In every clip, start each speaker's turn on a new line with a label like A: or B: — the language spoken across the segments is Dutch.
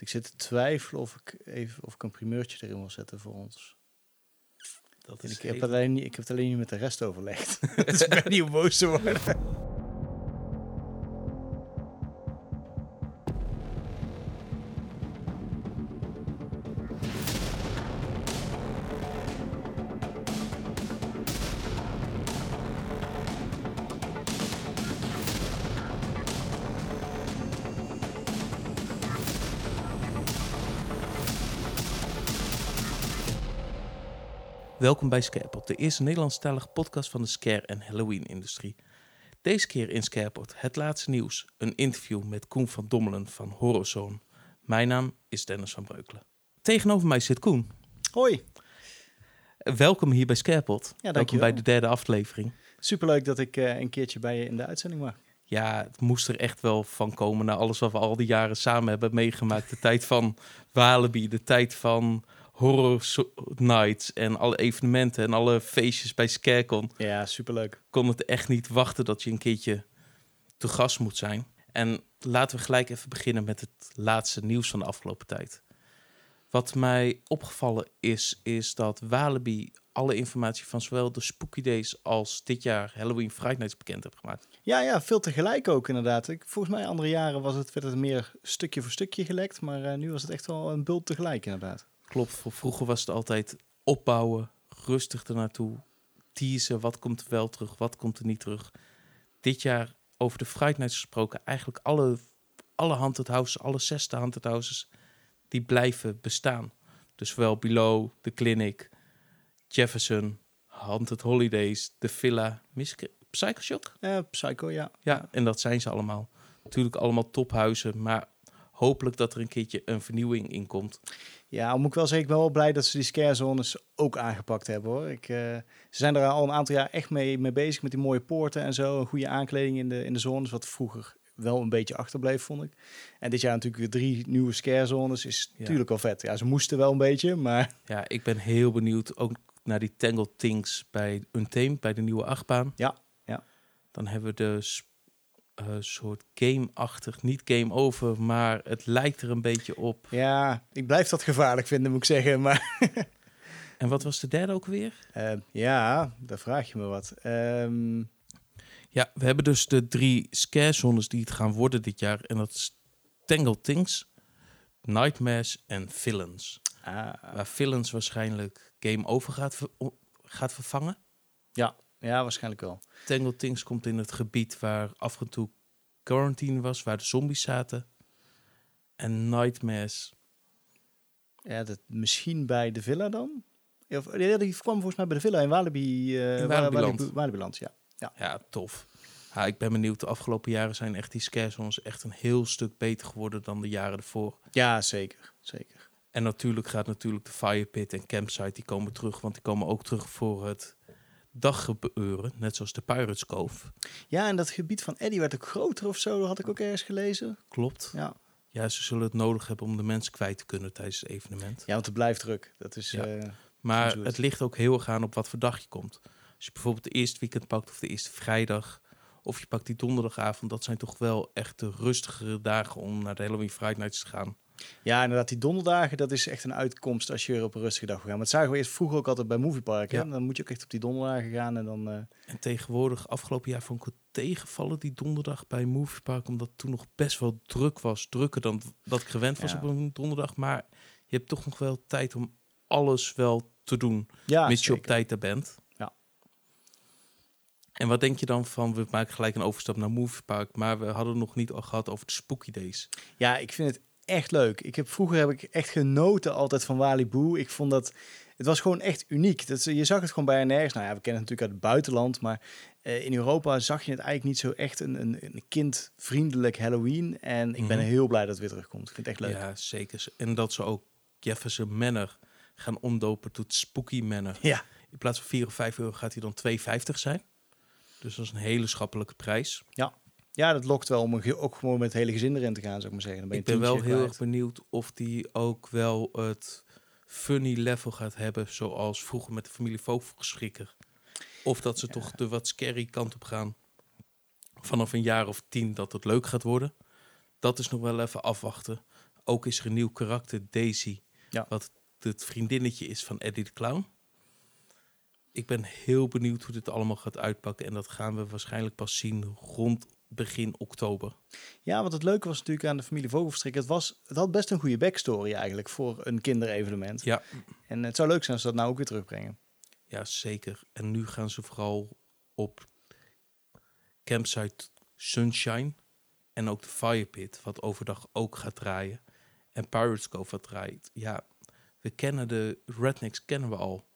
A: Ik zit te twijfelen of ik even of ik een primeurtje erin wil zetten voor ons.
B: Dat is
A: ik, heb alleen niet, ik heb het alleen niet met de rest overlegd. dus ik ben niet boos te worden.
B: Welkom bij Scarepot, de eerste Nederlandstalige podcast van de scare- en Halloween-industrie. Deze keer in Scarepot het laatste nieuws, een interview met Koen van Dommelen van Horrorzone. Mijn naam is Dennis van Breukelen. Tegenover mij zit Koen.
A: Hoi.
B: Welkom hier bij Scarepot. Welkom
A: dankjewel.
B: bij de derde aflevering.
A: Superleuk dat ik eh, een keertje bij je in de uitzending mag.
B: Ja, het moest er echt wel van komen na alles wat we al die jaren samen hebben meegemaakt. De tijd van Walibi, de tijd van Horror Nights en alle evenementen en alle feestjes bij Scarecon.
A: Ja, superleuk.
B: kon het echt niet wachten dat je een keertje te gast moet zijn. En laten we gelijk even beginnen met het laatste nieuws van de afgelopen tijd. Wat mij opgevallen is, is dat Walibi alle informatie van zowel de Spooky Days als dit jaar Halloween Friday Nights bekend heeft gemaakt.
A: Ja, ja, veel tegelijk ook inderdaad. Ik, volgens mij andere jaren was het, werd het meer stukje voor stukje gelekt. Maar eh, nu was het echt wel een bult tegelijk inderdaad.
B: Klopt, voor vroeger was het altijd opbouwen, rustig ernaartoe, teasen, wat komt er wel terug, wat komt er niet terug. Dit jaar over de Friday Nights gesproken, eigenlijk alle, alle haunted houses, alle zesde haunted houses, die blijven bestaan. Dus zowel Below, The Clinic, Jefferson, Haunted Holidays, The Villa, Miske, Psycho Shock.
A: Eh, Psycho, ja.
B: Ja, en dat zijn ze allemaal. Natuurlijk allemaal tophuizen, maar hopelijk dat er een keertje een vernieuwing in komt.
A: Ja, al moet ik wel zeggen, ik ben wel blij dat ze die scare zones ook aangepakt hebben hoor. Ik, eh, ze zijn er al een aantal jaar echt mee, mee bezig met die mooie poorten en zo. Een goede aankleding in de, in de zones, wat vroeger wel een beetje achterbleef, vond ik. En dit jaar natuurlijk weer drie nieuwe scare zones, is
B: Ja.
A: natuurlijk wel vet. Ja, ze moesten wel een beetje, maar
B: Ja, ik ben heel benieuwd ook naar die Tangled Things bij Untamed, bij de nieuwe achtbaan.
A: Ja, ja.
B: Dan hebben we dus een soort game-achtig, niet game over, maar het lijkt er een beetje op.
A: ja, ik blijf dat gevaarlijk vinden, moet ik zeggen. Maar
B: En wat was de derde ook weer?
A: eh, ja, daar vraag je me wat. Ehm,
B: Ja, we hebben dus de drie scare zones die het gaan worden dit jaar. En dat is Tangled Things, Nightmares en Villains.
A: ah,
B: Waar Villains waarschijnlijk game over gaat, ver- gaat vervangen.
A: ja, ja, waarschijnlijk wel.
B: Tangled Things komt in het gebied waar af en toe quarantine was, waar de zombies zaten. En Nightmares,
A: Ja, dat, misschien bij de villa dan? Of, ja, die kwam volgens mij bij de villa in Walibi. eh,
B: In
A: Wa-
B: Walibiland.
A: Walibi- Walibiland, ja.
B: ja, tof. Ja, ik ben benieuwd. De afgelopen jaren zijn echt die scare zones echt een heel stuk beter geworden dan de jaren ervoor.
A: Ja, zeker. zeker.
B: En natuurlijk gaat natuurlijk de Fire Pit en Campsite, die komen terug. Want die komen ook terug voor het daggebeuren, net zoals de Pirates Cove.
A: Ja, en dat gebied van Eddie werd ook groter of zo, dat had ik ook ergens gelezen.
B: Klopt.
A: Ja,
B: Ja, ze zullen het nodig hebben om de mensen kwijt te kunnen tijdens het evenement.
A: ja want het blijft druk. Dat is,
B: Ja.
A: eh,
B: Maar het. ligt ook heel erg aan op wat voor dag je komt. Als je bijvoorbeeld de eerste weekend pakt of de eerste vrijdag... of je pakt die donderdagavond... dat zijn toch wel echt de rustigere dagen om naar de Halloween Friday Nights te gaan.
A: Ja, inderdaad, die donderdagen, dat is echt een uitkomst als je weer op een rustige dag wil gaan. Maar dat zagen we eerst vroeger ook altijd bij Moviepark. hè.
B: Ja.
A: Dan moet je ook echt op die donderdagen gaan en dan... eh,
B: En tegenwoordig, afgelopen jaar vond ik het tegenvallen die donderdag bij Movie Park... omdat het toen nog best wel druk was. Drukker dan dat ik gewend was
A: Ja.
B: op een donderdag. Maar je hebt toch nog wel tijd om alles wel te doen...
A: ja,
B: mits je op tijd daar bent.
A: Ja.
B: En wat denk je dan van, we maken gelijk een overstap naar Movie Park, maar we hadden het nog niet al gehad over de Spooky Days.
A: Ja, ik vind het echt leuk. Ik heb, vroeger heb ik echt genoten altijd van Walibu. Ik vond dat... Het was gewoon echt uniek. Dat, je zag het gewoon bijna nergens. Nou ja, we kennen het natuurlijk uit het buitenland. Maar eh, in Europa zag je het eigenlijk niet zo echt een, een, een kindvriendelijk Halloween. En ik ben
B: Mhm.
A: heel blij dat het weer terugkomt. Ik vind het echt leuk.
B: Ja, zeker. En dat ze ook Jefferson Manor gaan omdopen tot Spooky Manor.
A: Ja,
B: In plaats van 4 of 5 euro gaat hij dan 2,50 zijn. Dus dat is een hele schappelijke prijs.
A: ja dat lokt wel om een ook gewoon met het hele gezin erin te gaan, zou ik maar zeggen. Dan ben je
B: Ik ben wel heel erg benieuwd of die ook wel het funny level gaat hebben, zoals vroeger met de familie Vogelschrikker. Of dat ze
A: Ja.
B: toch de wat scary kant op gaan. Vanaf een jaar of tien dat het leuk gaat worden. Dat is nog wel even afwachten. ook is er een nieuw karakter, Daisy.
A: Ja.
B: Wat het vriendinnetje is van Eddie de Clown. Ik ben heel benieuwd hoe dit allemaal gaat uitpakken. En dat gaan we waarschijnlijk pas zien rond begin oktober.
A: Ja, want het leuke was natuurlijk aan de familie Vogelverstrik. Het, was, het had best een goede backstory eigenlijk voor een kinderevenement.
B: Ja,
A: En het zou leuk zijn als ze dat nou ook weer terugbrengen.
B: ja, zeker. En nu gaan ze vooral op Campsite Sunshine en ook de Firepit, wat overdag ook gaat draaien. En Pirates Cove wat draait. Ja, we kennen de Rednecks, kennen we al.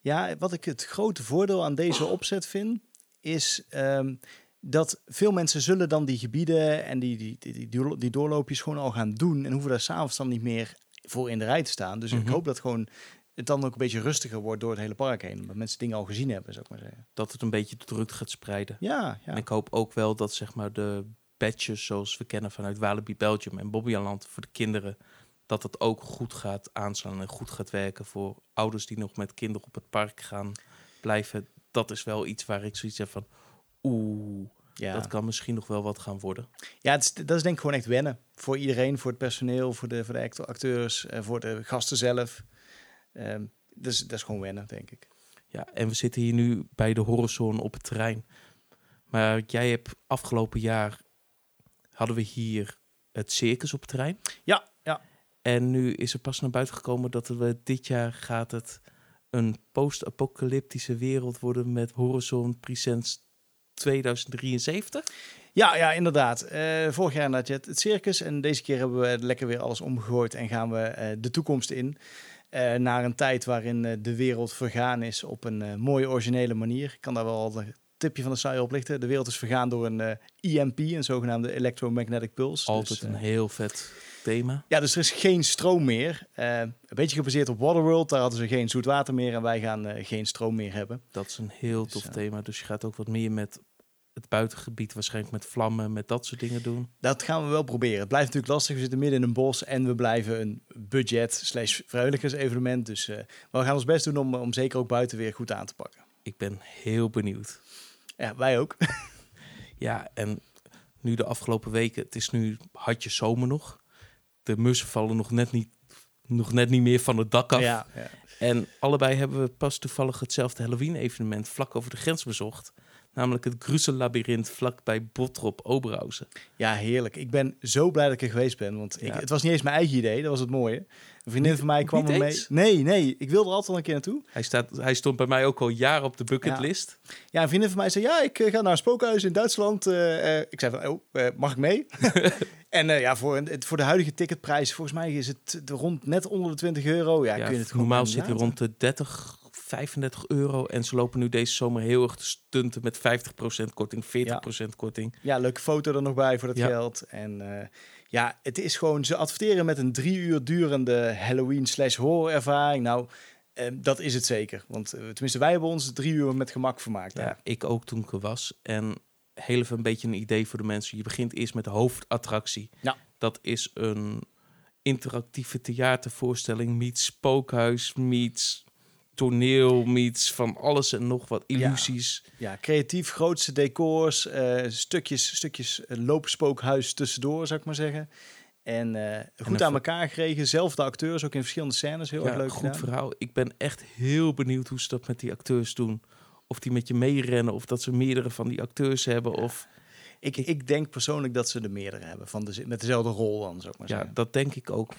A: Ja, wat ik het grote voordeel aan deze opzet vind, is ehm, dat veel mensen zullen dan die gebieden en die, die, die, die, die doorloopjes gewoon al gaan doen. En hoeven daar s'avonds dan niet meer voor in de rij te staan. Dus ik
B: Mhm.
A: hoop dat gewoon het dan ook een beetje rustiger wordt door het hele park heen. Omdat mensen dingen al gezien hebben, zou ik maar zeggen.
B: Dat het een beetje de drukte gaat spreiden.
A: Ja, ja.
B: En ik hoop ook wel dat zeg maar de badges zoals we kennen vanuit Walibi Belgium en Bobbejaanland voor de kinderen, dat het ook goed gaat aanslaan en goed gaat werken voor ouders die nog met kinderen op het park gaan blijven. Dat is wel iets waar ik zoiets heb van, oeh,
A: ja.
B: dat kan misschien nog wel wat gaan worden.
A: Ja, het is, dat is denk ik gewoon echt wennen. Voor iedereen, voor het personeel, voor de, voor de acteurs, eh, voor de gasten zelf. Ehm, dus dat is gewoon wennen, denk ik.
B: Ja, en we zitten hier nu bij de Horizon op het terrein. Maar jij hebt afgelopen jaar, hadden we hier het circus op het terrein.
A: Ja, ja.
B: En nu is er pas naar buiten gekomen dat we dit jaar gaat het een post-apocalyptische wereld worden met Horizon Presents 2073.
A: Ja, ja, inderdaad. Eh, vorig jaar had je het, het circus en deze keer hebben we lekker weer alles omgegooid en gaan we eh, de toekomst in. Eh, naar een tijd waarin de wereld vergaan is op een mooie originele manier. Ik kan daar wel al een tipje van de saai oplichten. De wereld is vergaan door een EMP, een zogenaamde electromagnetic pulse.
B: Altijd
A: Dus,
B: een heel vet thema.
A: Ja, dus er is geen stroom meer. Een beetje gebaseerd op Waterworld. Daar hadden ze geen zoet water meer en wij gaan geen stroom meer hebben.
B: Dat is een heel
A: Dus,
B: tof thema. Dus je gaat ook wat meer met het buitengebied, waarschijnwaarschijnlijk met vlammen, met dat soort dingen doen.
A: Dat gaan we wel proberen. Het blijft natuurlijk lastig. We zitten midden in een bos en we blijven een budget slash vrijwilligersevenement. Dus eh, we gaan ons best doen om, om zeker ook buiten weer goed aan te pakken.
B: Ik ben heel benieuwd.
A: Ja, wij ook.
B: Ja, en nu de afgelopen weken, het is nu hartje zomer nog. De mussen vallen nog net niet, nog net niet meer van het dak af.
A: Ja, ja.
B: En allebei hebben we pas toevallig hetzelfde Halloween-evenement vlak over de grens bezocht. Namelijk het Gruzel-labyrinth vlak bij Botrop, Oberhausen.
A: ja, heerlijk. Ik ben zo blij dat ik er geweest ben. Want ik,
B: Ja.
A: het was niet eens mijn eigen idee. Dat was het mooie. Een vriendin van mij kwam er mee.
B: eens?
A: Nee, nee. Ik wilde er altijd al een keer naartoe.
B: Hij, staat, hij stond bij mij ook al jaren op de bucketlist.
A: Ja, een vriendin van mij zei, ja, ik eh, ga naar een spookhuis in Duitsland. Eh, eh, ik zei van, oh, mag ik mee? en ja, voor, voor de huidige ticketprijs, volgens mij is het rond net onder de 20 euro. Ja,
B: Ja,
A: kun je het
B: normaal zit hij rond de 30, 35 euro. En ze lopen nu deze zomer heel erg te stunten met 50% korting, 40% korting.
A: Ja, leuke foto er nog bij voor dat
B: Ja.
A: geld. En eh, ja, het is gewoon, ze adverteren met een drie uur durende Halloween slash horror ervaring. Nou, eh, dat is het zeker. Want eh, tenminste, wij hebben ons drie uur met gemak vermaakt.
B: Ja, ik ook toen ik er was. En heel even een beetje een idee voor de mensen. Je begint eerst met de hoofdattractie.
A: Ja.
B: Dat is een interactieve theatervoorstelling meets spookhuis, meets toneel, meets van alles en nog wat illusies.
A: Ja, creatief, grootste decors, eh, stukjes, stukjes eh, loopspookhuis tussendoor, zou ik maar zeggen. En eh, goed aan elkaar gekregen. Zelfde acteurs, ook in verschillende scènes. Heel
B: Ja,
A: erg leuk
B: goed
A: gedaan.
B: verhaal. Ik ben echt heel benieuwd hoe ze dat met die acteurs doen. Of die met je meerennen, of dat ze meerdere van die acteurs hebben. Of
A: Ik, ik denk persoonlijk dat ze er meerdere hebben, van de, met dezelfde rol dan, zou ik maar
B: ja,
A: zeggen.
B: dat denk ik ook.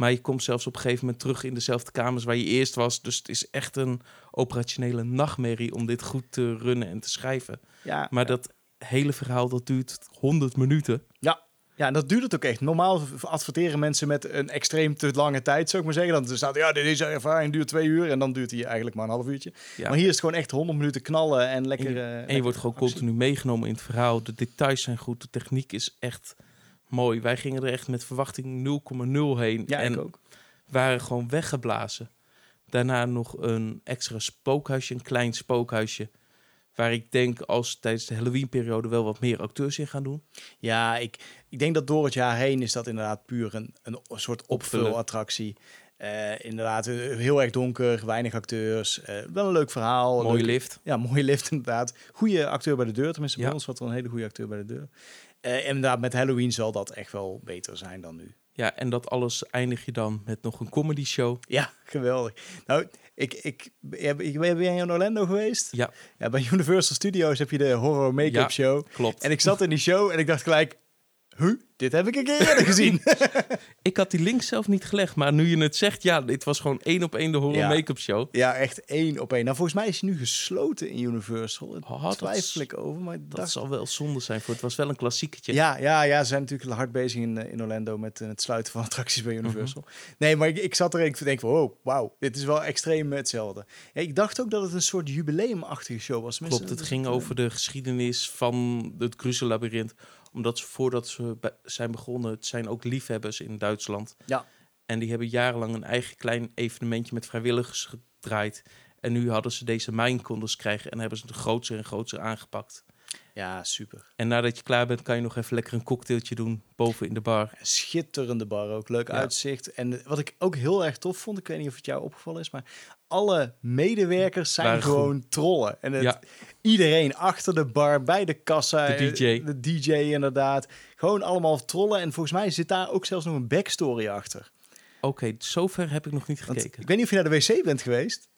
B: Maar je komt zelfs op een gegeven moment terug in dezelfde kamers waar je eerst was. Dus het is echt een operationele nachtmerrie om dit goed te runnen en te schrijven.
A: Ja,
B: Maar dat hele verhaal dat duurt 100 minuten.
A: Ja. Ja, en dat duurt het ook echt. Normaal adverteren mensen met een extreem te lange tijd, zou ik maar zeggen. Dan staat ja, deze ervaring duurt twee uur en dan duurt die eigenlijk maar een half uurtje.
B: Ja.
A: Maar hier is het gewoon echt 100 minuten knallen en lekker.
B: En je-
A: eh,
B: En je wordt gewoon
A: actie.
B: continu meegenomen in het verhaal. De details zijn goed. De techniek is echt mooi. Wij gingen er echt met verwachting 0,0 heen.
A: Ja,
B: en
A: ik ook.
B: waren gewoon weggeblazen. Daarna nog een extra spookhuisje, een klein spookhuisje. Waar ik denk als tijdens de Halloween-periode wel wat meer acteurs in gaan doen.
A: Ja, ik, ik denk dat door het jaar heen is dat inderdaad puur een, een soort opvulattractie. Eh inderdaad, eh, heel erg donker, weinig acteurs. eh, wel een leuk verhaal.
B: Mooie
A: leuk-
B: lift.
A: Ja, mooie lift inderdaad. Goede acteur bij de deur, tenminste bij
B: Ja.
A: ons wat wel een hele goede acteur bij de deur. Eh, en inderdaad, met Halloween zal dat echt wel beter zijn dan nu.
B: Ja, en dat alles eindig je dan met nog een comedy show.
A: Ja, geweldig. Nou, ik, ik, ben jij in Orlando geweest?
B: Ja.
A: ja. Bij Universal Studios heb je de horror make-up
B: Ja.
A: show.
B: Klopt.
A: En ik zat in die show en ik dacht gelijk, huh, dit heb ik een keer eerder gezien.
B: Ik had die link zelf niet gelegd, maar nu je het zegt, ja, dit was gewoon één op één de horror
A: Ja.
B: make-up show.
A: ja, echt één op één. Nou, volgens mij is hij nu gesloten in Universal. Daar
B: Oh,
A: twijfel ik over, maar
B: Dat
A: dacht...
B: zal wel zonde zijn voor het was wel een klassieketje.
A: Ja, ja, ja, ze zijn natuurlijk hard bezig in, eh, in Orlando met eh, het sluiten van attracties bij Universal. Nee, maar ik, ik zat er en ik denk van, oh, wauw, dit is wel extreem hetzelfde. Ja, ik dacht ook dat het een soort jubileumachtige show was.
B: Klopt, het ging over de geschiedenis van het Grusel-labyrinth. Omdat ze voordat ze zijn begonnen, het zijn ook liefhebbers in Duitsland.
A: Ja.
B: En die hebben jarenlang een eigen klein evenementje met vrijwilligers gedraaid. En nu hadden ze deze mijnkondes krijgen en hebben ze het groter en groter aangepakt.
A: Ja, super.
B: En nadat je klaar bent, kan je nog even lekker een cocktailtje doen boven in de bar.
A: Schitterende bar ook, leuk
B: Ja.
A: uitzicht. En wat ik ook heel erg tof vond, ik weet niet of het jou opgevallen is, maar alle medewerkers zijn
B: Waren
A: gewoon trollen. En het,
B: Ja.
A: iedereen achter de bar, bij de kassa,
B: De
A: eh,
B: DJ.
A: de DJ inderdaad. Gewoon allemaal trollen. En volgens mij zit daar ook zelfs nog een backstory achter.
B: Oké, zover heb ik nog niet
A: Want
B: gekeken.
A: ik weet niet of je naar de wc bent geweest.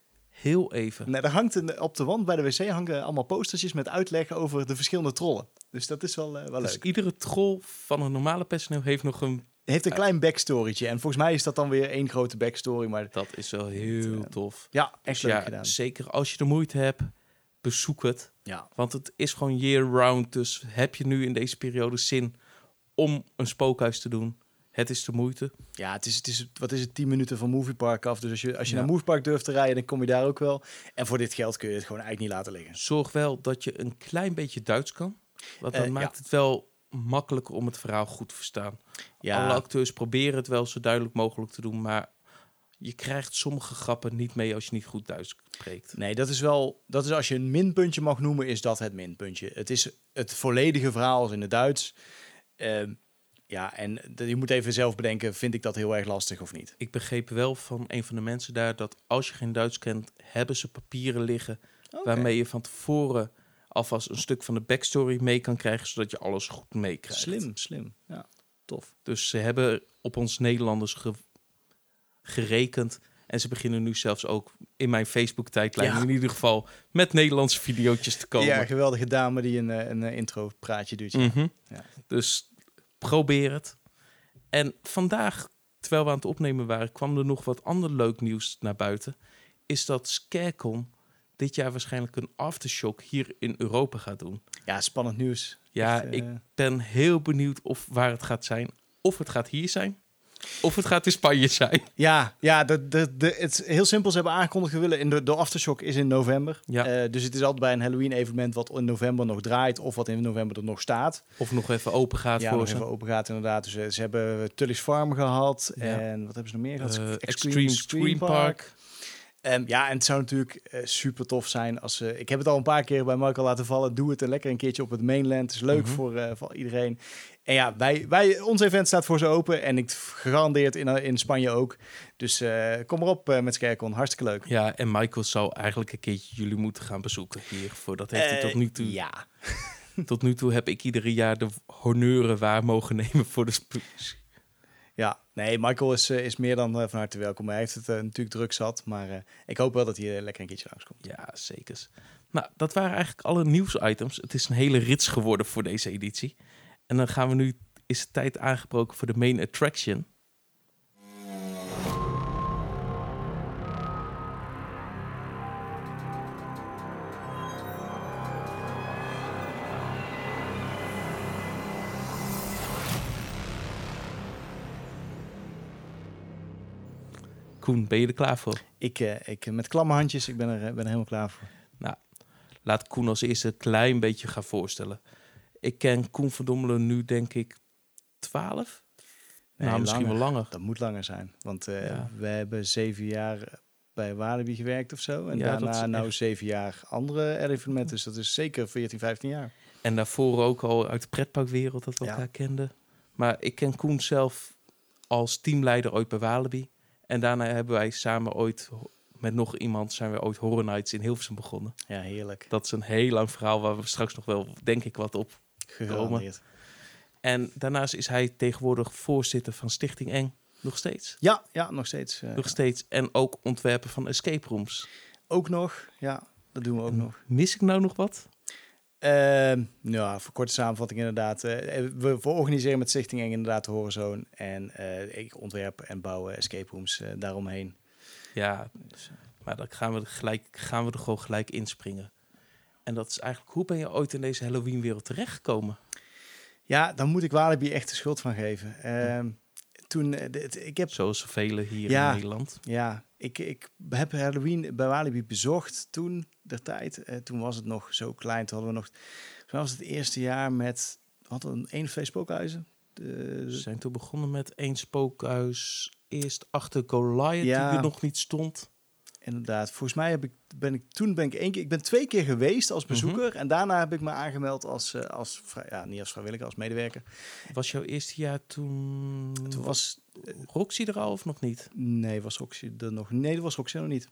B: Heel even.
A: Nee, er hangt een, op de wand bij de wc hangen allemaal postertjes met uitleg over de verschillende trollen. Dus dat is wel, eh, wel
B: Dus
A: leuk.
B: iedere troll van een normale personeel heeft nog een...
A: heeft een klein backstorytje. En volgens mij is dat dan weer één grote backstory. Maar
B: Dat is wel heel tof.
A: ja,
B: Dus
A: echt leuk
B: ja,
A: gedaan.
B: zeker als je de moeite hebt, bezoek het.
A: Ja.
B: Want het is gewoon year-round. Dus heb je nu in deze periode zin om een spookhuis te doen? Het is de moeite.
A: Ja, het is, het is, wat is het, 10 minuten van Moviepark af. Dus als je, als je
B: Ja.
A: naar Moviepark durft te rijden, dan kom je daar ook wel. En voor dit geld kun je het gewoon eigenlijk niet laten liggen.
B: Zorg wel dat je een klein beetje Duits kan. Want dan
A: Eh,
B: maakt het wel makkelijker om het verhaal goed te verstaan.
A: Ja,
B: Alle acteurs proberen het wel zo duidelijk mogelijk te doen. Maar je krijgt sommige grappen niet mee als je niet goed Duits spreekt.
A: nee, dat is wel, dat is als je een minpuntje mag noemen, is dat het minpuntje. Het is het volledige verhaal als in het Duits. Ehm, ja, en je moet even zelf bedenken, vind ik dat heel erg lastig of niet?
B: Ik begreep wel van een van de mensen daar dat als je geen Duits kent, hebben ze papieren liggen waarmee je van tevoren alvast een stuk van de backstory mee kan krijgen, zodat je alles goed meekrijgt.
A: Slim, slim. Ja, tof.
B: Dus ze hebben op ons Nederlanders ge- gerekend. En ze beginnen nu zelfs ook in mijn Facebook-tijdlijn
A: Ja.
B: in ieder geval met Nederlandse video's te komen.
A: Ja, geweldige dame die een, eh, een intro-praatje doet. ja.
B: Mhm.
A: Ja.
B: Dus probeer het. En vandaag, terwijl we aan het opnemen waren, kwam er nog wat ander leuk nieuws naar buiten. Is dat Scarecon dit jaar waarschijnlijk een aftershock hier in Europa gaat doen.
A: Ja, spannend nieuws.
B: Ja,
A: Echt, eh,
B: ik ben heel benieuwd of waar het gaat zijn. Of het gaat hier zijn, of het gaat in Spanje zijn.
A: Ja, ja de, de, de, het is heel simpel. Ze hebben aangekondigd, willen in de, de Aftershock is in november.
B: Ja.
A: Eh, dus het is altijd bij een Halloween-evenement wat in november nog draait... of wat in november er nog staat.
B: Of nog even open gaat
A: ja,
B: voor
A: nog
B: ze.
A: even open gaat inderdaad. Dus eh, ze hebben Tully's Farm gehad.
B: Ja.
A: En wat hebben ze nog meer gehad?
B: Eh, Extreme, Scream Park.
A: Ehm, ja, en het zou natuurlijk super tof zijn als ze... ik heb het al een paar keer bij Michael laten vallen. Doe het er lekker een keertje op het mainland. Het is leuk
B: Mhm.
A: voor, voor iedereen. En ja, wij, wij, ons event staat voor ze open. En ik gegarandeerd in, in Spanje ook. Dus eh, kom erop eh, met Skerkon. Hartstikke leuk.
B: Ja, en Michael zou eigenlijk een keertje jullie moeten gaan bezoeken hier. Voor dat heeft hij
A: Eh,
B: tot nu toe.
A: Ja.
B: Tot nu toe heb ik iedere jaar de honneuren waar mogen nemen voor de
A: Ja, nee, Michael is, eh, is meer dan eh, van harte welkom. Hij heeft het eh, natuurlijk druk zat. Maar eh, ik hoop wel dat hij eh, lekker een keertje langskomt.
B: Ja, zeker. Nou, dat waren eigenlijk alle nieuwsitems. Het is een hele rits geworden voor deze editie. En dan gaan we nu, is tijd aangebroken voor de main attraction. Koen, ben je er klaar voor?
A: Ik, eh, ik met klamme handjes, ik ben er, eh, ben er helemaal klaar voor.
B: Laat Koen als eerste een klein beetje gaan voorstellen. Ik ken Koen van Dommelen nu denk ik 12?
A: Nee,
B: nou, misschien
A: langer.
B: wel langer.
A: Dat moet langer zijn. Want eh,
B: Ja.
A: we hebben zeven jaar bij Walibi gewerkt of zo. En
B: Ja,
A: daarna nou
B: echt-
A: zeven jaar andere evenementen. Dus dat is zeker 14, 15 jaar.
B: En daarvoor ook al uit de pretparkwereld dat we
A: Ja.
B: elkaar kenden. Maar ik ken Koen zelf als teamleider ooit bij Walibi. En daarna hebben wij samen ooit met nog iemand zijn we ooit Horror Nights in Hilversum begonnen.
A: Ja, heerlijk.
B: Dat is een heel lang verhaal waar we straks nog wel, denk ik, wat op.
A: Gegarandeerd.
B: En daarnaast is hij tegenwoordig voorzitter van Stichting Eng. Nog steeds.
A: Ja, ja, nog steeds. eh,
B: Nog steeds. En ook ontwerper van escape rooms.
A: Ook nog, ja, dat doen we ook nog.
B: Mis ik nou nog wat?
A: Ja, voor korte samenvatting inderdaad. eh, we, we organiseren met Stichting Eng inderdaad de Horizon. En eh, ik ontwerp en bouw escape rooms daaromheen.
B: Ja, maar dan gaan we, gelijk, gaan we er gewoon gelijk inspringen. En dat is eigenlijk, hoe ben je ooit in deze Halloween-wereld terechtgekomen?
A: Ja, dan moet ik Walibi echt de schuld van geven. Ehm, toen, eh, dit- ik heb
B: Zoals zoveel hier
A: Ja.
B: in Nederland.
A: Ja, ik, ik heb Halloween bij Walibi bezocht toen, der tijd. Eh, toen was het nog zo klein. Toen hadden we nog, toen was het eerste jaar met, hadden we één of twee spookhuizen.
B: We zijn toen begonnen met één spookhuis. Eerst achter Goliath,
A: Ja.
B: die er nog niet stond.
A: Inderdaad, volgens mij heb ik, ben ik toen ben ik één keer, ik ben twee keer geweest als bezoeker. En daarna heb ik me aangemeld als, eh, als ja, niet als vrijwilliger, als medewerker.
B: Was jouw eerste jaar toen...
A: Toen was,
B: Roxy er al of nog niet?
A: nee, was Roxy er nog, nee, dat was Roxy nog niet.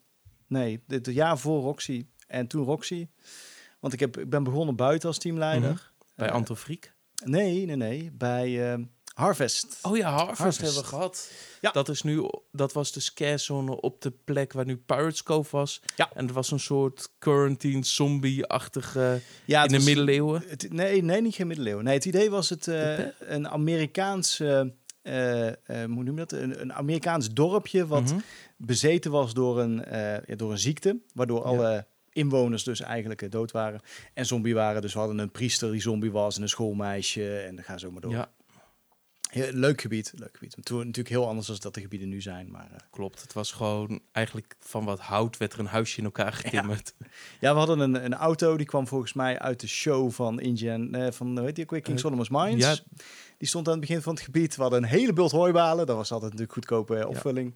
A: Nee, het jaar voor Roxy en toen Roxy. Want ik, heb, ik ben begonnen buiten als teamleider.
B: Mhm. Bij
A: Eh,
B: Anton Friek.
A: Nee, nee, nee. Bij eh, Harvest.
B: Oh ja, Harvest,
A: Harvest.
B: hebben we gehad.
A: Ja.
B: Dat, is nu, dat was de scarezone op de plek waar nu Pirates Cove was.
A: Ja.
B: En er was een soort quarantine zombie-achtige
A: Ja,
B: in de
A: was-
B: middeleeuwen.
A: het- nee, nee, niet geen middeleeuwen. Nee, het idee was het eh, een Amerikaans, eh, eh, eh, hoe noem je dat? Een, een Amerikaans dorpje wat
B: Mhm.
A: bezeten was door een, ja, door een ziekte, waardoor
B: Ja.
A: alle inwoners dus eigenlijk dood waren en zombie waren. Dus we hadden een priester die zombie was en een schoolmeisje en dan ga zo maar door.
B: Ja,
A: leuk gebied, leuk gebied. Toen natuurlijk heel anders dan dat de gebieden nu zijn, maar. eh,
B: klopt. Het was gewoon eigenlijk van wat hout werd er een huisje in elkaar getimmerd.
A: Ja, we hadden een, een auto die kwam volgens mij uit de show van Indian, eh, van hoe heet die ook weer, King
B: Eh,
A: Solomon's Mines.
B: ja.
A: Die stond aan het begin van het gebied. We hadden een hele bult hooibalen. Dat was altijd natuurlijk goedkope eh, opvulling.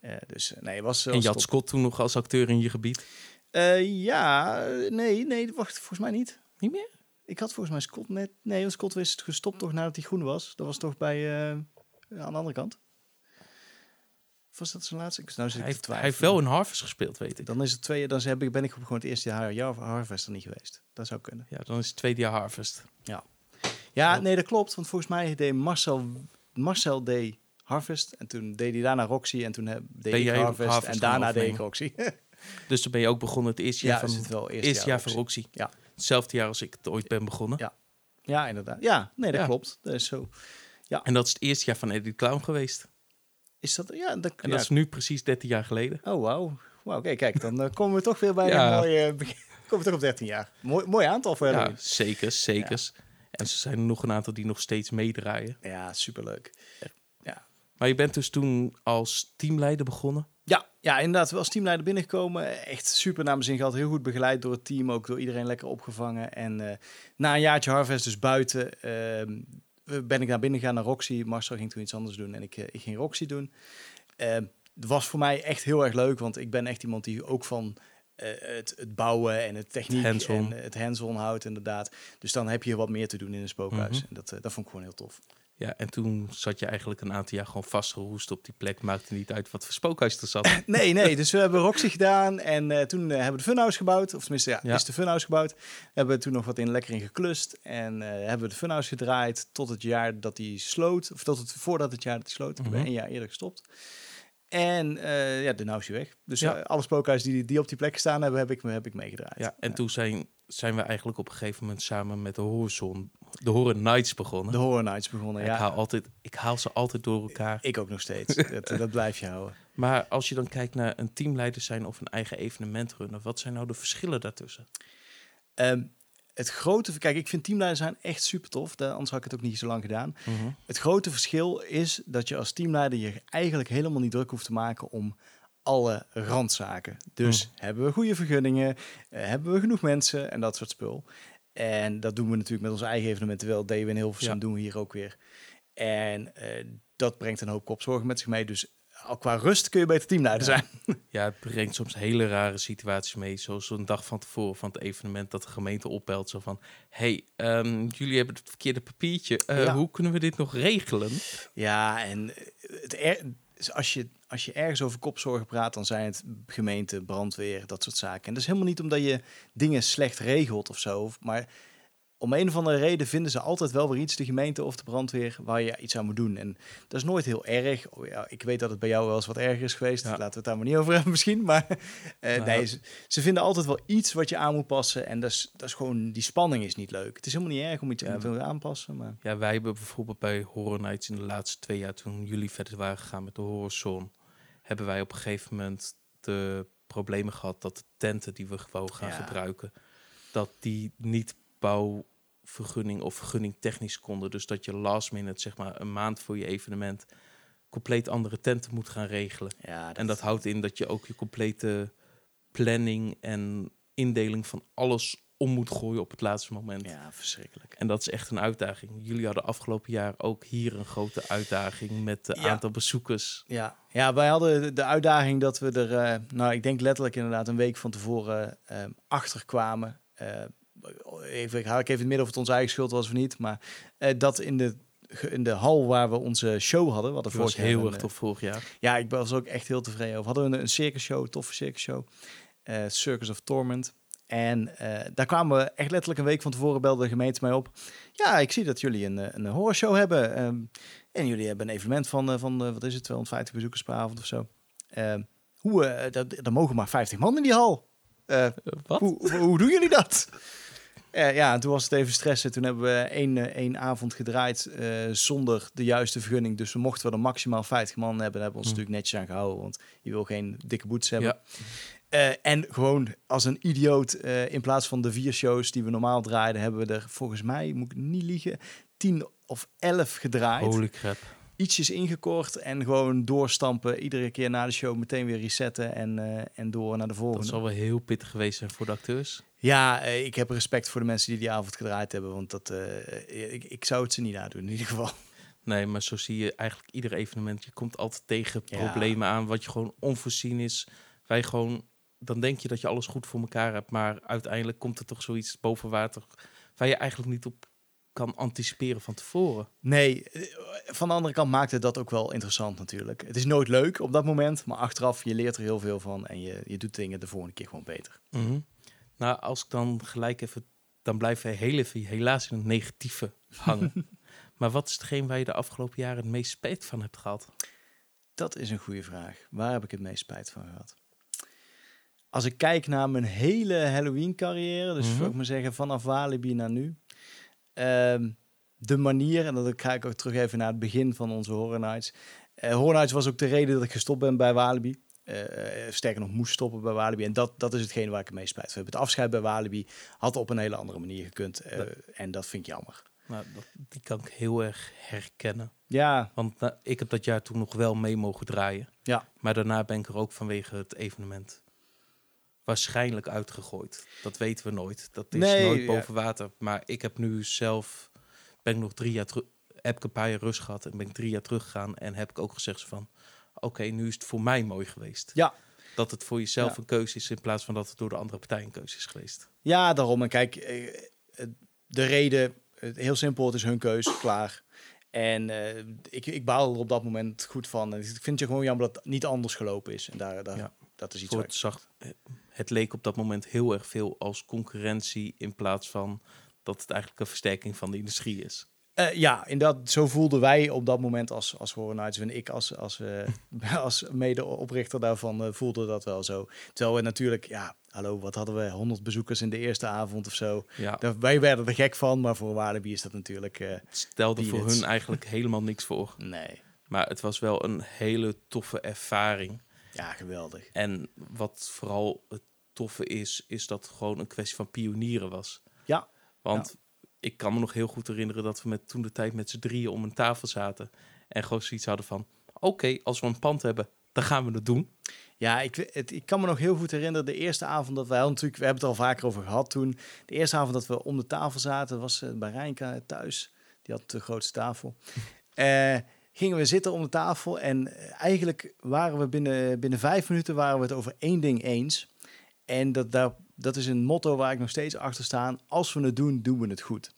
A: Eh, dus eh, nee, was.
B: En je had. Scott toen nog als acteur in je gebied.
A: Eh, ja, eh, nee, nee, wacht, volgens mij niet.
B: Niet meer?
A: Ik had volgens mij Scott net. Nee, Scott is gestopt toch nadat hij groen was. Dat was toch bij eh, aan de andere kant. Of was dat zijn laatste? Ik- Nou, zit
B: Hij heeft, hij heeft wel in Harvest gespeeld, weet ik.
A: Dan is het twee. Dan heb ik, ben ik gewoon het eerste jaar, jaar Harvest er niet geweest. Dat zou kunnen.
B: Ja, dan is het tweede jaar Harvest.
A: Ja,
B: Ja.
A: nee, dat klopt. Want volgens mij deed Marcel, Marcel deed Harvest. En toen deed hij daarna Roxy. En toen heb, deed
B: Ben jij
A: Harvest.
B: Harvest
A: en daarna deed ik? Roxy.
B: Dus dan ben je ook begonnen het eerste
A: ja,
B: jaar
A: is
B: van,
A: het wel eerste,
B: eerste jaar.
A: Roxy. Ja.
B: Hetzelfde jaar als ik het ooit ben begonnen.
A: Ja. Ja, inderdaad. Ja, nee, dat
B: Ja.
A: klopt. Dat is zo.
B: En dat is het eerste jaar van Eddie Clown geweest.
A: Is dat... Ja, dat,
B: En
A: ja.
B: dat is nu precies 13 jaar geleden.
A: Oh, wauw. Wauw, oké, kijk. Dan eh, komen we toch weer bij
B: Ja.
A: een mooie... komen we toch op 13 jaar. Mooi, mooi aantal voor
B: Ja, zeker, zeker. En er zijn er nog een aantal die nog steeds meedraaien.
A: Ja, superleuk.
B: Maar je bent dus toen als teamleider begonnen.
A: Ja, inderdaad. Als teamleider binnengekomen. Echt super naar mijn zin gehad. Heel goed begeleid door het team. Ook door iedereen lekker opgevangen. En eh, na een jaartje Harvest dus buiten... ehm, ben ik naar binnen gegaan naar Roxy. Marcel ging toen iets anders doen. En ik, eh, ik ging Roxy doen. Ehm, het was voor mij echt heel erg leuk. Want ik ben echt iemand die ook van... eh, het, het bouwen en het techniek en het hands-on houdt inderdaad. Dus dan heb je wat meer te doen in een spookhuis.
B: Mhm.
A: En dat, dat vond ik gewoon heel tof.
B: Ja, en toen zat je eigenlijk een aantal jaar gewoon vastgeroest op die plek. Maakte niet uit wat voor spookhuis er zat.
A: Nee, nee. Dus we hebben Roxy gedaan en eh, toen eh, hebben we de funhouse gebouwd. Of tenminste, ja,
B: Ja.
A: is de funhouse gebouwd. Hebben we toen nog wat in lekker in geklust. En eh, hebben we de funhouse gedraaid tot het jaar dat hij sloot. Of tot het, voordat het jaar dat hij sloot. Ik
B: Mhm.
A: ben een jaar eerder gestopt. En ja, de nou is hij weg. Dus
B: Ja.
A: alle spookhuizen die, die op die plek gestaan hebben, heb ik, heb ik meegedraaid.
B: Ja, en toen zijn, zijn we eigenlijk op een gegeven moment samen met de Horizon, de Horror Nights begonnen.
A: De Horror Nights begonnen,
B: Ik,
A: ja.
B: haal altijd, ik haal ze altijd door elkaar.
A: Ik ook nog steeds. dat, dat blijf je houden.
B: Maar als je dan kijkt naar een teamleider zijn of een eigen evenement runnen, wat zijn nou de verschillen daartussen?
A: Ehm, het grote... Kijk, ik vind teamleider zijn echt super tof. Anders had ik het ook niet zo lang gedaan. Het grote verschil is dat je als teamleider je eigenlijk helemaal niet druk hoeft te maken om alle randzaken. Dus hebben we goede vergunningen, eh, hebben we genoeg mensen en dat soort spul. En dat doen we natuurlijk met onze eigen evenementen wel. Dat we in Hilversum,
B: Ja.
A: doen we hier ook weer. En eh, dat brengt een hoop kopzorgen met zich mee. Dus al qua rust kun je beter teamleider zijn.
B: Ja, het brengt soms hele rare situaties mee. Zoals een dag van tevoren van het evenement dat de gemeente opbelt. Zo van, hey, ehm, jullie hebben het verkeerde papiertje. Eh,
A: Ja.
B: Hoe kunnen we dit nog regelen?
A: Ja, en het er, dus als, je, als je ergens over kopzorgen praat, dan zijn het gemeente, brandweer, dat soort zaken. En dat is helemaal niet omdat je dingen slecht regelt of zo, maar om een of andere reden vinden ze altijd wel weer iets, de gemeente of de brandweer, waar je iets aan moet doen. En dat is nooit heel erg. Oh, ja, ik weet dat het bij jou wel eens wat erger is geweest.
B: Ja.
A: Laten we het daar maar niet over hebben misschien. Maar
B: Nou,
A: nee, ze, ze vinden altijd wel iets wat je aan moet passen. En dat is, dat is gewoon, die spanning is niet leuk. Het is helemaal niet erg om iets
B: Ja,
A: te aanpassen. Maar
B: Ja, wij hebben bijvoorbeeld bij Horror Nights in de laatste twee jaar, toen jullie verder waren gegaan met de Horror Zone, hebben wij op een gegeven moment de problemen gehad dat de tenten die we gewoon gaan
A: Ja.
B: gebruiken, dat die niet bouwvergunning of vergunning technisch konden. Dus dat je last minute, zeg maar een maand voor je evenement, compleet andere tenten moet gaan regelen.
A: ja,
B: En dat houdt in dat je ook je complete planning en indeling van alles om moet gooien op het laatste moment.
A: Ja, verschrikkelijk.
B: En dat is echt een uitdaging. Jullie hadden afgelopen jaar ook hier een grote uitdaging met het
A: Ja.
B: aantal bezoekers.
A: Ja, ja wij hadden de- uitdaging dat we er, eh, nou ik denk letterlijk inderdaad een week van tevoren eh, achter kwamen. Eh, even, haal ik even in het midden of het onze eigen schuld was of niet. Maar eh, dat in de, in de hal waar we onze show hadden.
B: Dat was
A: vorig jaar
B: heel erg
A: eh,
B: tof vorig jaar.
A: Ja, ik was ook echt heel tevreden over. Hadden we een, een circus show, een toffe circus show. eh, Circus of Torment. En daar kwamen we echt letterlijk een week van tevoren belde de gemeente mij op. Ja, ik zie dat jullie een, een horrorshow hebben. ehm, en jullie hebben een evenement van, van wat is het, 250 bezoekers per avond of zo. Ehm, hoe, dat, er mogen maar 50 man in die hal.
B: Wat?
A: hoe, hoe, hoe doen jullie dat? Eh, ja, en toen was het even stressen. Toen hebben we één, eh, één avond gedraaid eh, zonder de juiste vergunning. Dus we mochten we er maximaal 50 man hebben. Daar hebben we ons
B: Hm.
A: natuurlijk netjes aan gehouden. Want je wil geen dikke boetes hebben.
B: Ja.
A: En gewoon als een idioot, in plaats van de vier shows die we normaal draaiden, hebben we er volgens mij, moet ik niet liegen, tien of elf gedraaid.
B: Holy crap.
A: Ietsjes ingekort en gewoon doorstampen. Iedere keer na de show meteen weer resetten en, eh, en door naar de
B: Dat
A: volgende.
B: zal wel heel pittig geweest zijn voor de acteurs.
A: Ja, eh, ik heb respect voor de mensen die die avond gedraaid hebben. Want dat, eh, ik, ik zou het ze niet nadoen, in ieder geval.
B: Nee, maar zo zie je eigenlijk ieder evenement. Je komt altijd tegen
A: Ja.
B: problemen aan wat je gewoon onvoorzien is. Wij gewoon, dan denk je dat je alles goed voor elkaar hebt, maar uiteindelijk komt er toch zoiets boven water waar je eigenlijk niet op kan anticiperen van tevoren.
A: Nee, eh, van de andere kant maakt het dat ook wel interessant natuurlijk. Het is nooit leuk op dat moment, maar achteraf, je leert er heel veel van. En je, je doet dingen de volgende keer gewoon beter.
B: Mhm. Nou, als ik dan gelijk even, dan blijven wij heel even helaas in het negatieve hangen. maar wat is hetgeen waar je de afgelopen jaren het meest spijt van hebt gehad?
A: Dat is een goede vraag. Waar heb ik het meest spijt van gehad? Als ik kijk naar mijn hele Halloween-carrière, dus zou ik maar zeggen vanaf Walibi naar nu, ehm, de manier, en dan ga ik ook terug even naar het begin van onze Horror Nights. Eh Horror Nights was ook de reden dat ik gestopt ben bij Walibi. Eh, eh, sterker nog, moest stoppen bij Walibi. En dat, dat is hetgene waar ik het meest spijt van heb. Het afscheid bij Walibi had op een hele andere manier gekund. en dat vind ik jammer.
B: Nou, dat, die kan ik heel erg herkennen.
A: Ja,
B: Want nou, ik heb dat jaar toen nog wel mee mogen draaien.
A: Ja.
B: Maar daarna ben ik er ook vanwege het evenement waarschijnlijk uitgegooid. Dat weten we nooit. Dat is
A: Nee,
B: nooit
A: ja.
B: boven water. Maar ik heb nu zelf, ben ik nog drie jaar terug, heb ik een paar jaar rust gehad en ben ik drie jaar teruggegaan en heb ik ook gezegd van, oké, nu is het voor mij mooi geweest.
A: Ja.
B: Dat het voor jezelf
A: Ja.
B: een keuze is in plaats van dat het door de andere partij een keuze is geweest.
A: Ja, daarom. En kijk, eh, de reden, heel simpel, het is hun keus, klaar. En eh, ik, ik baal er op dat moment goed van. En ik vind je gewoon jammer dat het niet anders gelopen is. En daar, daar,
B: Ja.
A: dat is iets
B: Voor het, zag, het leek op dat moment heel erg veel als concurrentie in plaats van dat het eigenlijk een versterking van de industrie is.
A: Eh, ja, inderdaad, zo voelden wij op dat moment als, als. En ik als, als, eh, als mede-oprichter daarvan eh, voelde dat wel zo. Terwijl we natuurlijk, ja, hallo, wat hadden we? 100 bezoekers in de eerste avond of zo.
B: Ja,
A: Daar, wij werden er gek van, maar voor Walibi is dat natuurlijk...
B: het stelde voor hun eigenlijk helemaal niks voor.
A: nee,
B: Maar het was wel een hele toffe ervaring.
A: Ja, geweldig.
B: En wat vooral het toffe is, is dat het gewoon een kwestie van pionieren was.
A: Ja.
B: Want ik kan me nog heel goed herinneren dat we met toen de tijd met z'n drieën om een tafel zaten. En gewoon zoiets hadden van, oké, als we een pand hebben, dan gaan we het doen.
A: Ja, ik, het, ik kan me nog heel goed herinneren, de eerste avond dat wij natuurlijk, we hebben het al vaker over gehad toen. De eerste avond dat we om de tafel zaten, was eh, bij Rijnka thuis. Die had de grootste tafel. Eh, gingen we zitten om de tafel en eh, eigenlijk waren we binnen, binnen vijf minuten waren we het over één ding eens. En dat, daar, dat is een motto waar ik nog steeds achter sta. Als we het doen, doen we het goed.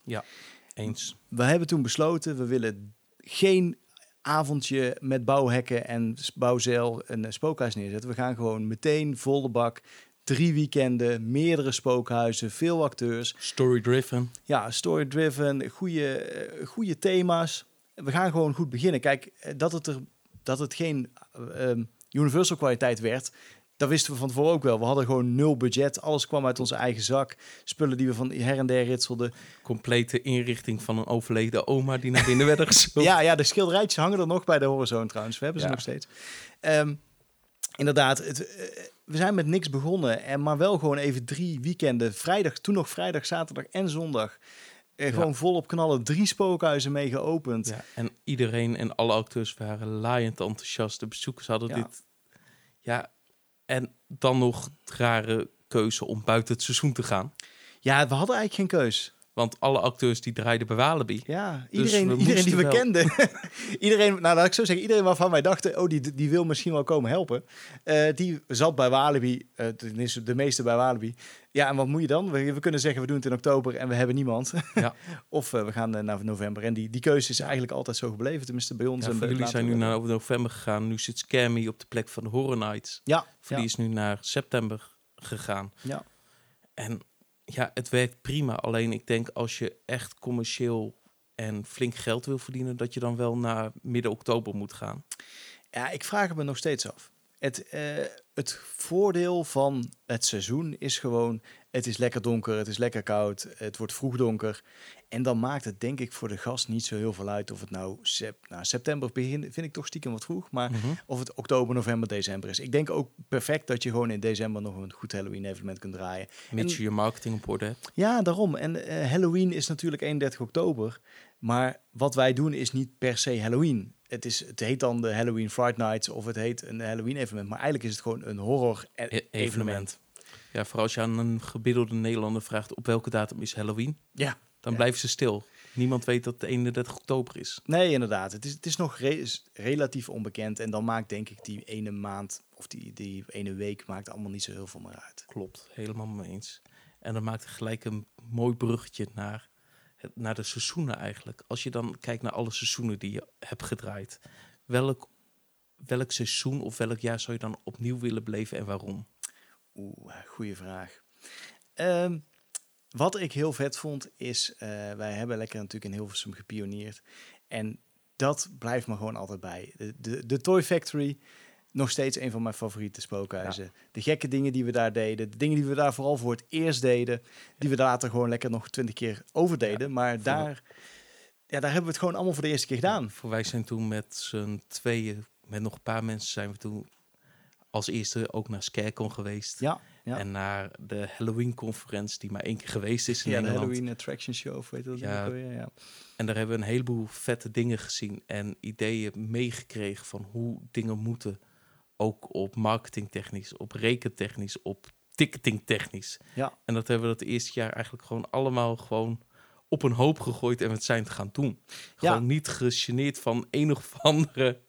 B: Eens.
A: We hebben toen besloten, we willen geen avondje met bouwhekken en bouwzeil een eh, spookhuis neerzetten. We gaan gewoon meteen vol de bak drie weekenden, meerdere spookhuizen, veel acteurs.
B: Story-driven.
A: Ja, story-driven, goede, eh, goede thema's. We gaan gewoon goed beginnen. Kijk, eh, dat het, er, dat het geen eh, ehm, Universal kwaliteit werd, dat wisten we van tevoren ook wel. We hadden gewoon nul budget. Alles kwam uit onze eigen zak. Spullen die we van her en der ritselden.
B: Complete inrichting van een overleden oma die naar binnen werden gezocht.
A: Ja, ja, de schilderijtjes hangen er nog bij de Horizon trouwens. We hebben ze
B: Ja.
A: nog steeds. Ehm, inderdaad, het, eh, we zijn met niks begonnen. En maar wel gewoon even drie weekenden. Vrijdag, toen nog vrijdag, zaterdag en zondag. Eh,
B: Ja.
A: Gewoon volop knallen. Drie spookhuizen mee geopend.
B: Ja, en iedereen en alle acteurs waren laaiend enthousiast. De bezoekers hadden
A: Ja.
B: dit. Ja, en dan nog rare keuze om buiten het seizoen te gaan.
A: Ja, we hadden eigenlijk geen keus.
B: Want alle acteurs die draaiden bij Walibi.
A: Ja,
B: Dus
A: iedereen,
B: we
A: iedereen die we
B: wel.
A: kenden. iedereen, nou laat ik zo zeggen, iedereen waarvan wij dachten, oh, die, die wil misschien wel komen helpen. eh, die zat bij Walibi, eh tenminste de meeste bij Walibi. Ja, en wat moet je dan? We, we kunnen zeggen, we doen het in oktober en we hebben niemand.
B: Ja.
A: of eh, we gaan naar november. En die, die keuze is eigenlijk altijd zo gebleven, tenminste bij ons.
B: Ja,
A: en bij-
B: jullie zijn nu naar november gegaan. Nu zit Scammy op de plek van de Horror Nights.
A: Ja,
B: Voor
A: ja,
B: die is nu naar september gegaan.
A: ja.
B: En ja, het werkt prima. Alleen ik denk als je echt commercieel en flink geld wil verdienen, dat je dan wel naar midden oktober moet gaan.
A: Ja, ik vraag het me nog steeds af. Het, eh, het voordeel van het seizoen is gewoon... het is lekker donker, het is lekker koud, het wordt vroeg donker. En dan maakt het denk ik voor de gast niet zo heel veel uit... of het nou, sep nou september begin vind ik toch stiekem wat vroeg... maar
B: Mhm.
A: of het oktober, november, december is. Ik denk ook perfect dat je gewoon in december nog een goed Halloween-evenement kunt draaien.
B: Mits je je marketing op orde hebt.
A: Ja, daarom. En eh, Halloween is natuurlijk 31 oktober. Maar wat wij doen is niet per se Halloween. Het, is, het heet dan de Halloween Friday Nights of het heet een Halloween evenement. Maar eigenlijk is het gewoon een horror e-
B: E-
A: evenement.
B: Ja, vooral als je aan een gemiddelde Nederlander vraagt op welke datum is Halloween,
A: Ja.
B: dan
A: Ja.
B: blijven ze stil. Niemand weet dat het 31 oktober is.
A: Nee, inderdaad. Het is, het is nog re- is relatief onbekend. En dan maakt denk ik die ene maand of die, die ene week maakt allemaal niet zo heel veel meer uit.
B: Klopt, helemaal mee eens. En dan maakt het gelijk een mooi bruggetje naar, het, naar de seizoenen eigenlijk. Als je dan kijkt naar alle seizoenen die je hebt gedraaid. Welk, welk seizoen of welk jaar zou je dan opnieuw willen beleven en waarom?
A: Oeh, goede vraag. Ehm, wat ik heel vet vond is, eh, wij hebben lekker natuurlijk in Hilversum gepioneerd. En dat blijft me gewoon altijd bij. De, de, de Toy Factory, nog steeds een van mijn favoriete spookhuizen. De gekke dingen die we daar deden, de dingen die we daar vooral voor het eerst deden, die we later gewoon lekker nog twintig keer overdeden. maar
B: voor-
A: daar, ja, daar hebben we het gewoon allemaal voor de eerste keer gedaan.
B: Voor wij zijn toen met z'n tweeën, met nog een paar mensen, zijn we toen als eerste ook naar Scarecon geweest.
A: Ja, ja.
B: En naar de Halloween-conferentie die maar één keer geweest is in
A: ja de
B: Engeland.
A: Halloween Attraction Show, of weet je dat
B: Ja.
A: ja.
B: En daar hebben we een heleboel vette dingen gezien en ideeën meegekregen van hoe dingen moeten. Ook op marketingtechnisch, op rekentechnisch, op ticketingtechnisch.
A: Ja.
B: En dat hebben we dat eerste jaar eigenlijk gewoon allemaal gewoon op een hoop gegooid en we het zijn te gaan doen. Gewoon niet gegeneerd van een of andere...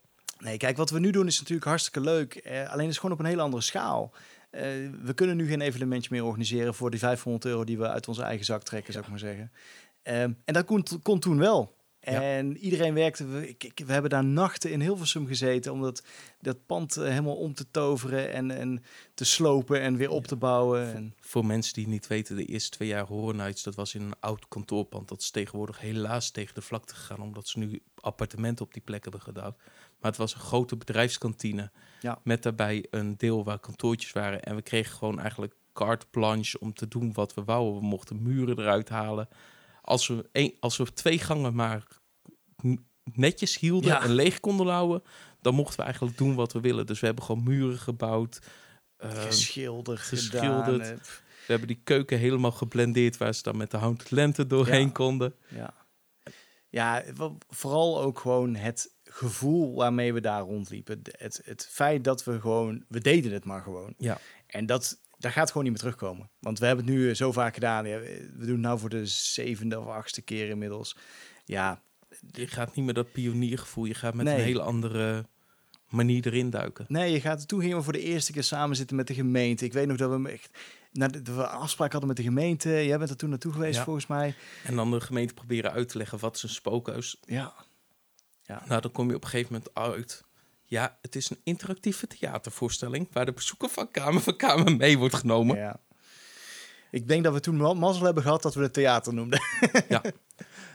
A: Nee, kijk, wat we nu doen is natuurlijk hartstikke leuk. Eh, alleen is het gewoon op een hele andere schaal. Eh, we kunnen nu geen evenementje meer organiseren voor die 500 euro die we uit onze eigen zak trekken, zou ik maar zeggen. Ehm, en dat kon, kon toen wel.
B: Ja.
A: En iedereen werkte. We, we hebben daar nachten in Hilversum gezeten om dat, dat pand eh, helemaal om te toveren en, en te slopen en weer op te bouwen. En,
B: Voor mensen die niet weten, de eerste twee jaar Horror Nights, dat was in een oud kantoorpand. Dat is tegenwoordig helaas tegen de vlakte gegaan, omdat ze nu appartementen op die plek hebben gedouwd. Maar het was een grote bedrijfskantine,
A: Ja.
B: met daarbij een deel waar kantoortjes waren. En we kregen gewoon eigenlijk carte blanche om te doen wat we wouden. We mochten muren eruit halen. Als we, als we twee gangen maar netjes hielden
A: Ja.
B: en leeg konden houden, dan mochten we eigenlijk doen wat we willen. Dus we hebben gewoon muren gebouwd. eh,
A: geschilderd,
B: geschilderd. we hebben die keuken helemaal geblendeerd waar ze dan met de Haunted Lente doorheen
A: Ja.
B: konden.
A: Ja, ja vooral ook gewoon het gevoel waarmee we daar rondliepen. Het, het feit dat we gewoon, we deden het maar gewoon.
B: Ja.
A: En dat, dat gaat gewoon niet meer terugkomen. Want we hebben het nu zo vaak gedaan. Ja, we doen het nou voor de zevende of achtste keer inmiddels. Ja,
B: Je gaat niet meer dat pioniergevoel, je gaat met
A: Nee.
B: een hele andere manier erin duiken.
A: nee, je gaat, toen gingen we voor de eerste keer samen zitten met de gemeente. Ik weet nog dat we echt, we een afspraak hadden met de gemeente. Jij bent er toen naartoe geweest
B: Ja.
A: volgens mij.
B: En dan de gemeente proberen uit te leggen wat is een spookhuis.
A: Ja,
B: Nou, dan kom je op een gegeven moment uit. Ja, het is een interactieve theatervoorstelling waar de bezoeker van kamer voor kamer mee wordt genomen.
A: Ja. Ik denk dat we toen ma- mazzel hebben gehad dat we het theater noemden.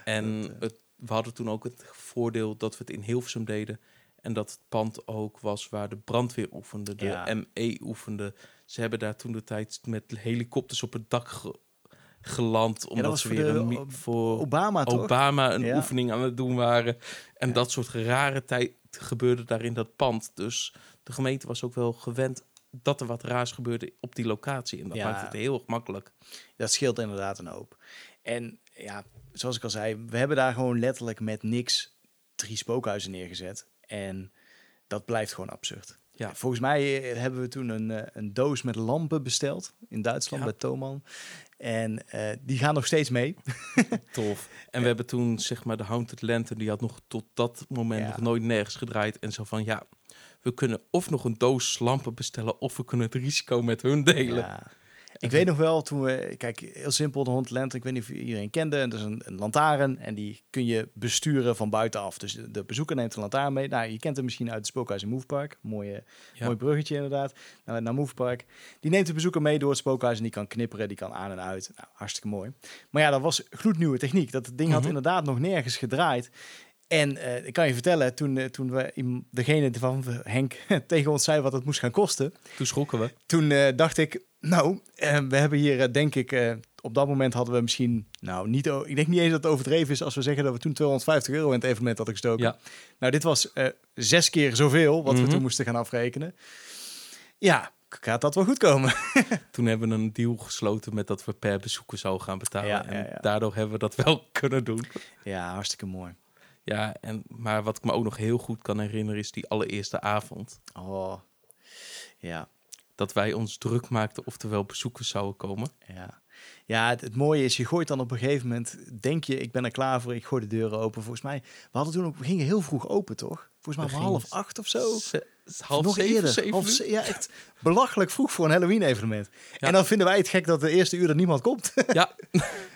B: En het, we hadden toen ook het voordeel dat we het in Hilversum deden. En dat het pand ook was waar de brandweer oefende, de
A: Ja.
B: ME oefende. Ze hebben daar toen de tijd met helikopters op het dak ge- geland. Omdat ze weer een, voor
A: Obama?
B: Obama een
A: Ja.
B: oefening aan het doen waren. En dat soort rare tijd gebeurde daar in dat pand. Dus de gemeente was ook wel gewend dat er wat raars gebeurde op die locatie. En dat
A: Ja.
B: maakt het heel erg makkelijk.
A: Dat scheelt inderdaad een hoop. En ja, zoals ik al zei, we hebben daar gewoon letterlijk met niks drie spookhuizen neergezet. En dat blijft gewoon absurd.
B: Ja.
A: Volgens mij eh, hebben we toen een, eh, een doos met lampen besteld in Duitsland
B: Ja.
A: bij Thomann. En eh, die gaan nog steeds mee.
B: Tof. En we hebben toen, zeg maar, de Haunted Lantern, die had nog tot dat moment
A: Ja.
B: nog nooit nergens gedraaid. En zo van, ja, we kunnen of nog een doos lampen bestellen, of we kunnen het risico met hun delen.
A: Ja. Ik weet nog wel, toen we, kijk, heel simpel, de hond Lent, ik weet niet of iedereen kende, dat is een, een lantaarn en die kun je besturen van buitenaf. Dus de, de bezoeker neemt een lantaarn mee. Nou, je kent hem misschien uit het Spookhuis in Movepark. Mooie,
B: Ja.
A: Mooi bruggetje inderdaad, naar, naar Movepark. Die neemt de bezoeker mee door het spookhuis en die kan knipperen, die kan aan en uit. Nou, hartstikke mooi. Maar ja, dat was gloednieuwe techniek. Dat ding had
B: Mhm.
A: inderdaad nog nergens gedraaid. En eh, ik kan je vertellen, toen, eh, toen we degene van Henk tegen ons zei wat het moest gaan kosten,
B: Toen schrokken we.
A: toen eh, dacht ik, nou, eh, we hebben hier eh, denk ik, eh, op dat moment hadden we misschien, nou, niet, ik denk niet eens dat het overdreven is als we zeggen dat we toen 250 euro in het evenement hadden gestoken.
B: Ja.
A: Nou, dit was zes keer zoveel wat we
B: Mhm.
A: toen moesten gaan afrekenen. Ja, gaat dat wel goed komen?
B: Toen hebben we een deal gesloten met dat we per bezoeker zouden gaan betalen.
A: Ja,
B: en
A: ja.
B: daardoor hebben we dat wel kunnen doen.
A: Ja, hartstikke mooi.
B: Ja, en, maar wat ik me ook nog heel goed kan herinneren is die allereerste avond.
A: Oh, ja,
B: Dat wij ons druk maakten of er wel bezoekers zouden komen.
A: ja. Ja, het, het mooie is, je gooit dan op een gegeven moment, denk je, ik ben er klaar voor, ik gooi de deuren open. Volgens mij, we hadden toen ook, we gingen heel vroeg open, toch? Volgens mij om half acht of zo.
B: Ze- half
A: nog
B: zeven,
A: eerder.
B: zeven
A: Half ja, echt belachelijk vroeg voor een Halloween-evenement.
B: Ja.
A: En dan vinden wij het gek dat de eerste uur er niemand komt.
B: Ja,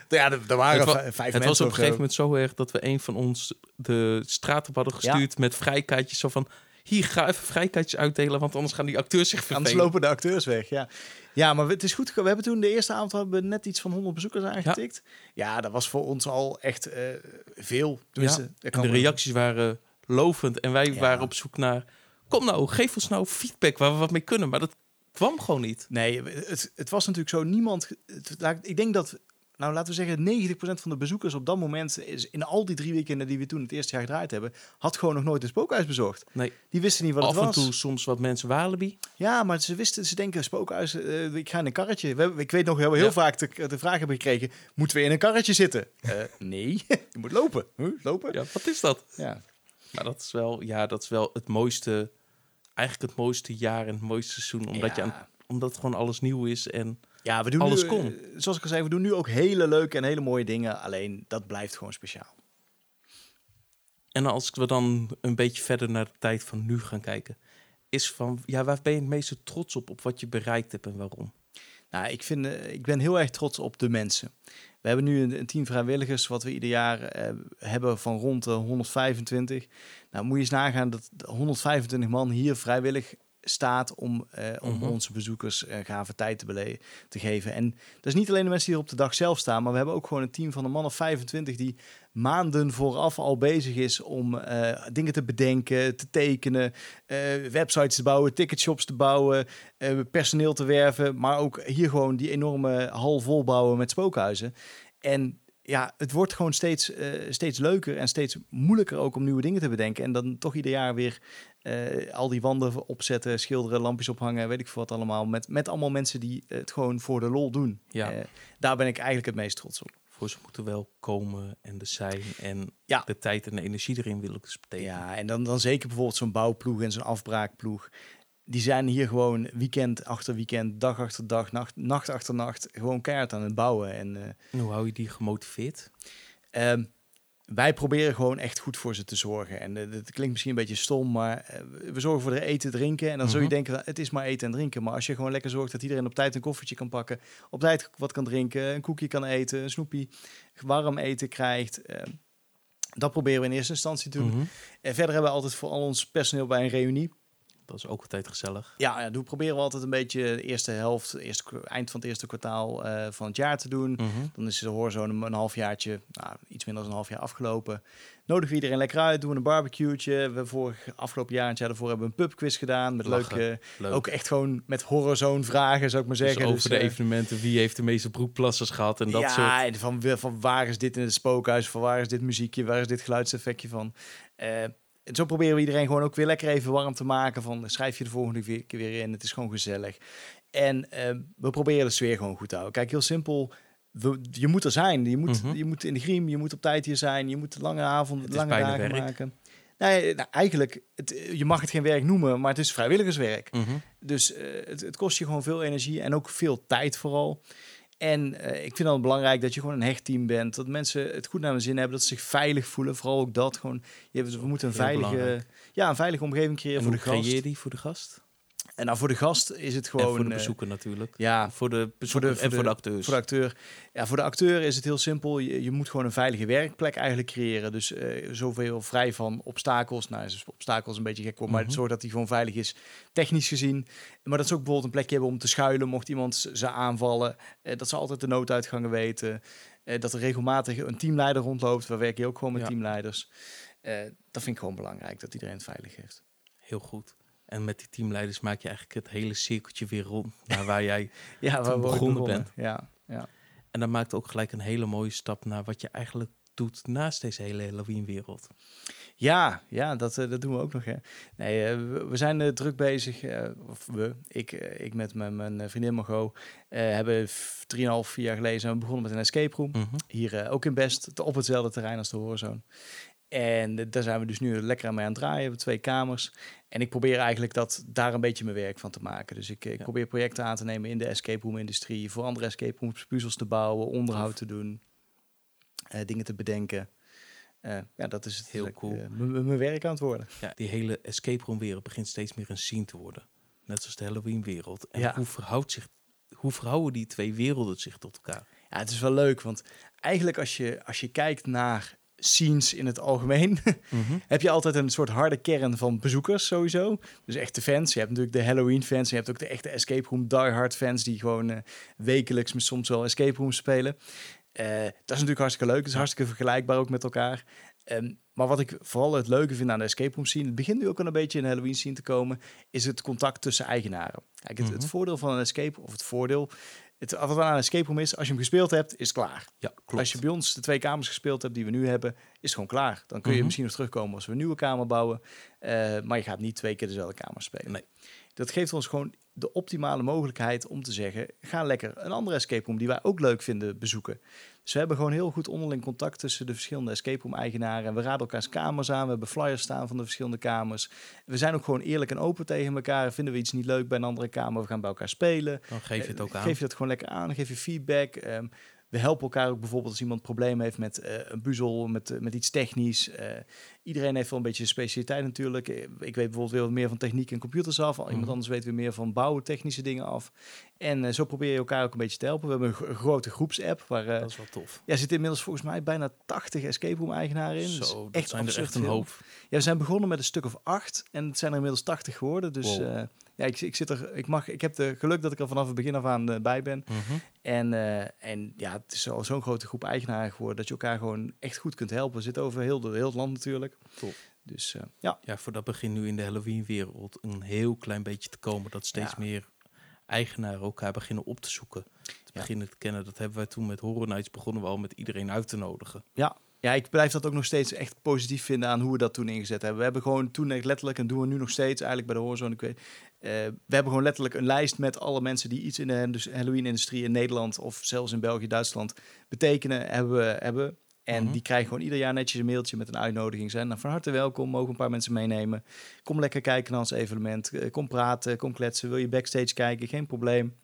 A: ja, er, er waren
B: Het
A: vijf
B: het
A: mensen
B: was op een gegeven moment zo erg dat we een van ons de straat op hadden gestuurd met vrijkaartjes. Zo van, hier, ga even vrijkaartjes uitdelen, want anders gaan die acteurs zich
A: Anders
B: vervelen.
A: lopen de acteurs weg, ja. Ja, maar het is goed. We hebben toen de eerste avond hebben we net iets van 100 bezoekers aangetikt. Ja, dat was voor ons al echt eh, veel.
B: Ja, de reacties waren lovend en wij
A: Ja.
B: waren op zoek naar, kom nou, geef ons nou feedback waar we wat mee kunnen. Maar dat kwam gewoon niet.
A: Nee, het, het was natuurlijk zo. Niemand. Het, ik denk dat. Nou, laten we zeggen, 90% van de bezoekers op dat moment, is in al die drie weekenden die we toen het eerste jaar gedraaid hebben, had gewoon nog nooit een spookhuis bezocht.
B: Nee,
A: Die wisten niet wat
B: af
A: het
B: en
A: was.
B: toe soms wat mensen Walibi.
A: Ja, maar ze wisten, ze denken spookhuis, eh, ik ga in een karretje. We hebben, ik weet nog heel, heel
B: Ja.
A: vaak de, de vraag hebben gekregen, moeten we in een karretje zitten? Eh, nee, je moet lopen. Huh? Lopen?
B: Ja, wat is dat?
A: Ja.
B: Maar dat is wel, ja, dat is wel het mooiste, eigenlijk het mooiste jaar en het mooiste seizoen. Omdat, je aan, omdat gewoon alles nieuw is en
A: Ja, we doen
B: Alles
A: nu,
B: kon.
A: eh, zoals ik al zei, we doen nu ook hele leuke en hele mooie dingen. Alleen, dat blijft gewoon speciaal.
B: En als we dan een beetje verder naar de tijd van nu gaan kijken, is van, ja, waar ben je het meeste trots op, op wat je bereikt hebt en waarom?
A: Nou, ik, vind, eh, ik ben heel erg trots op de mensen. We hebben nu een, een team vrijwilligers wat we ieder jaar eh, hebben van rond de 125. Nou, moet je eens nagaan dat de 125 man hier vrijwillig staat om, eh, om
B: Mhm.
A: onze bezoekers eh gave tijd te, bele- te geven. En dat is niet alleen de mensen die er op de dag zelf staan, maar we hebben ook gewoon een team van een man of 25 die maanden vooraf al bezig is om eh, dingen te bedenken, te tekenen, websites te bouwen, ticketshops te bouwen, personeel te werven, maar ook hier gewoon die enorme hal vol bouwen met spookhuizen. En ja, het wordt gewoon steeds, steeds leuker en steeds moeilijker ook om nieuwe dingen te bedenken. En dan toch ieder jaar weer eh, al die wanden opzetten, schilderen, lampjes ophangen, weet ik veel wat allemaal. Met, met allemaal mensen die het gewoon voor de lol doen.
B: Ja.
A: Eh, daar ben ik eigenlijk het meest trots op.
B: Voor ze moeten wel komen en er zijn en
A: Ja.
B: de tijd en de energie erin wil ik dus betekenen.
A: Ja, en dan, dan zeker bijvoorbeeld zo'n bouwploeg en zo'n afbraakploeg. Die zijn hier gewoon weekend achter weekend, dag achter dag, nacht, nacht achter nacht, gewoon keihard aan het bouwen. En eh,
B: En hoe hou je die gemotiveerd?
A: Ehm, wij proberen gewoon echt goed voor ze te zorgen. En eh, dat klinkt misschien een beetje stom, maar eh, we zorgen voor de eten, drinken. En dan zul je
B: Mhm.
A: denken, het is maar eten en drinken. Maar als je gewoon lekker zorgt dat iedereen op tijd een koffietje kan pakken, op tijd wat kan drinken, een koekje kan eten, een snoepie, warm eten krijgt. eh, Dat proberen we in eerste instantie te doen.
B: Mhm.
A: En verder hebben we altijd voor al ons personeel bij een reunie.
B: Dat is ook altijd gezellig.
A: Ja, ja, doen proberen we altijd een beetje de eerste helft, de eerste, eind van het eerste kwartaal eh, van het jaar te doen.
B: Mhm.
A: Dan is de hoorzone een, halfjaartje, nou, iets minder dan een half jaar afgelopen. Nodigen we iedereen lekker uit, doen we een barbecue'tje. We vorig afgelopen jaar en het jaar daarvoor hebben we een pubquiz gedaan. Met
B: Lachen.
A: leuke,
B: Leuk.
A: ook echt gewoon met horrorzone vragen, zou ik maar
B: Dus
A: zeggen.
B: over de
A: eh,
B: evenementen, wie heeft de meeste broekplassers gehad en dat
A: ja,
B: soort.
A: en van, van waar is dit in het spookhuis, van waar is dit muziekje, waar is dit geluidseffectje van. Eh, en zo proberen we iedereen gewoon ook weer lekker even warm te maken. Van schrijf je de volgende keer weer in, het is gewoon gezellig. En eh, we proberen de sfeer gewoon goed te houden. Kijk, heel simpel. We, je moet er zijn. Je moet,
B: Mhm.
A: je moet in de griem, je moet op tijd hier zijn. Je moet lange avonden, lange dagen
B: werk.
A: maken. Nee, nou, eigenlijk, het, je mag het geen werk noemen, maar het is vrijwilligerswerk.
B: Mhm.
A: Dus eh, het, het kost je gewoon veel energie en ook veel tijd vooral. En eh, ik vind het belangrijk dat je gewoon een hecht team bent. Dat mensen het goed naar hun zin hebben, dat ze zich veilig voelen. Vooral ook dat. Gewoon, je, we moeten een veilige,
B: belangrijk.
A: ja, een veilige omgeving creëren
B: En
A: voor de gast.
B: creëer die voor de gast?
A: En nou, voor de gast is het gewoon...
B: en voor de
A: eh,
B: bezoeker natuurlijk.
A: ja,
B: Voor de bezoeker
A: voor de-
B: en voor de acteurs.
A: voor de acteur. Ja, voor de acteur is het heel simpel. Je, je moet gewoon een veilige werkplek eigenlijk creëren. Dus eh, zoveel vrij van obstakels. Nou, is obstakels een beetje gek maar
B: Mhm.
A: zorg dat die gewoon veilig is, technisch gezien. Maar dat ze ook bijvoorbeeld een plekje hebben om te schuilen, mocht iemand ze aanvallen. Eh, dat ze altijd de nooduitgangen weten. Eh, dat er regelmatig een teamleider rondloopt. We werken ook gewoon met
B: Ja.
A: teamleiders. Eh, dat vind ik gewoon belangrijk, dat iedereen het veilig heeft.
B: Heel goed. En met die teamleiders maak je eigenlijk het hele cirkeltje weer rond naar waar jij.
A: Ja, waar we ooit
B: begonnen bent.
A: Ja, ja.
B: En dat maakt ook gelijk een hele mooie stap naar wat je eigenlijk doet naast deze hele Halloween-wereld.
A: Ja, ja dat, eh, dat doen we ook nog. Hè. Nee, eh, we, we zijn eh, druk bezig. of we, ik, ik met mijn, mijn vriendin Margot, eh hebben f- 3,5, vier jaar geleden zijn we begonnen met een escape room.
B: Mhm.
A: Hier ook in Best, op hetzelfde terrein als de Hoorzone. En daar zijn we dus nu lekker aan mee aan het draaien. We hebben twee kamers. En ik probeer eigenlijk dat, daar een beetje mijn werk van te maken. Dus ik, eh, ik
B: Ja.
A: probeer projecten aan te nemen in de escape room industrie. Voor andere escape rooms puzzels te bouwen, onderhoud te doen. eh, dingen te bedenken. Eh, ja, dat is het,
B: Heel cool.
A: mijn werk aan het worden.
B: Ja, die hele escape room wereld begint steeds meer een scene te worden. Net zoals de Halloween wereld. En
A: Ja.
B: hoe, verhoudt zich, hoe verhouden die twee werelden zich tot elkaar?
A: Ja, het is wel leuk, want eigenlijk als je, als je kijkt naar scenes in het algemeen,
B: Mhm.
A: heb je altijd een soort harde kern van bezoekers sowieso. Dus echte fans. Je hebt natuurlijk de Halloween fans. Je hebt ook de echte escape room diehard fans die gewoon eh, wekelijks, maar soms wel escape rooms spelen. Eh, dat is natuurlijk hartstikke leuk. Het is hartstikke vergelijkbaar ook met elkaar. Ehm, maar wat ik vooral het leuke vind aan de escape room scene, het begint nu ook al een beetje in de Halloween scene te komen, is het contact tussen eigenaren. Kijk, het, het
B: Mhm.
A: voordeel van een escape, of het voordeel, het, wat aan een escape room is, als je hem gespeeld hebt, is het klaar.
B: Ja, klopt.
A: Als je bij ons de twee kamers gespeeld hebt die we nu hebben, is het gewoon klaar. Dan kun je
B: Mhm.
A: misschien nog terugkomen als we een nieuwe kamer bouwen. eh, maar je gaat niet twee keer dezelfde kamer spelen.
B: Nee.
A: Dat geeft ons gewoon de optimale mogelijkheid om te zeggen: ga lekker een andere escape room die wij ook leuk vinden bezoeken. Dus we hebben gewoon heel goed onderling contact tussen de verschillende escape room eigenaren. En we raden elkaars kamers aan. We hebben flyers staan van de verschillende kamers. We zijn ook gewoon eerlijk en open tegen elkaar. Vinden we iets niet leuk bij een andere kamer, we gaan bij elkaar spelen.
B: Dan geef je het ook
A: Eh,
B: aan.
A: Geef je dat gewoon lekker aan, geef je feedback. Ehm, we helpen elkaar ook bijvoorbeeld als iemand een probleem heeft met eh, een puzzel, met, eh, met iets technisch. Eh, iedereen heeft wel een beetje een specialiteit natuurlijk. Ik weet bijvoorbeeld weer wat meer van techniek en computers af. Iemand
B: Mhm.
A: anders weet weer meer van bouwen, technische dingen af. En zo probeer je elkaar ook een beetje te helpen. We hebben een, gro- een grote groepsapp waar...
B: dat is wel tof.
A: ja, zitten inmiddels volgens mij bijna 80 escape room eigenaren in. Dus
B: Zo, dat zijn er echt een hoop.
A: Ja, we zijn begonnen met een stuk of acht en het zijn er inmiddels 80 geworden. Dus
B: Wow.
A: Ja, ik, ik, zit er, ik, mag, ik heb de geluk dat ik er vanaf het begin af aan eh, bij ben.
B: Mhm.
A: En, eh, en ja, het is al zo'n grote groep eigenaren geworden dat je elkaar gewoon echt goed kunt helpen. We zitten over heel, de, heel het land natuurlijk.
B: Top.
A: Dus eh, ja,
B: Ja, voor dat begint nu in de Halloween-wereld een heel klein beetje te komen. Dat steeds
A: Ja.
B: meer eigenaren elkaar beginnen op te zoeken. Te
A: Ja.
B: beginnen te kennen. Dat hebben wij toen met Horror Nights begonnen we al met iedereen uit te nodigen.
A: ja. Ja, ik blijf dat ook nog steeds echt positief vinden aan hoe we dat toen ingezet hebben. We hebben gewoon toen echt letterlijk, en doen we nu nog steeds eigenlijk bij de Hoorzone, ik weet, eh, we hebben gewoon letterlijk een lijst met alle mensen die iets in de dus Halloween-industrie in Nederland of zelfs in België, Duitsland betekenen, hebben. we- hebben. En
B: Mhm.
A: die krijgen gewoon ieder jaar netjes een mailtje met een uitnodiging. Zijn nou, van harte welkom, mogen een paar mensen meenemen. Kom lekker kijken naar ons evenement. Eh, Kom praten, kom kletsen. Wil je backstage kijken? Geen probleem.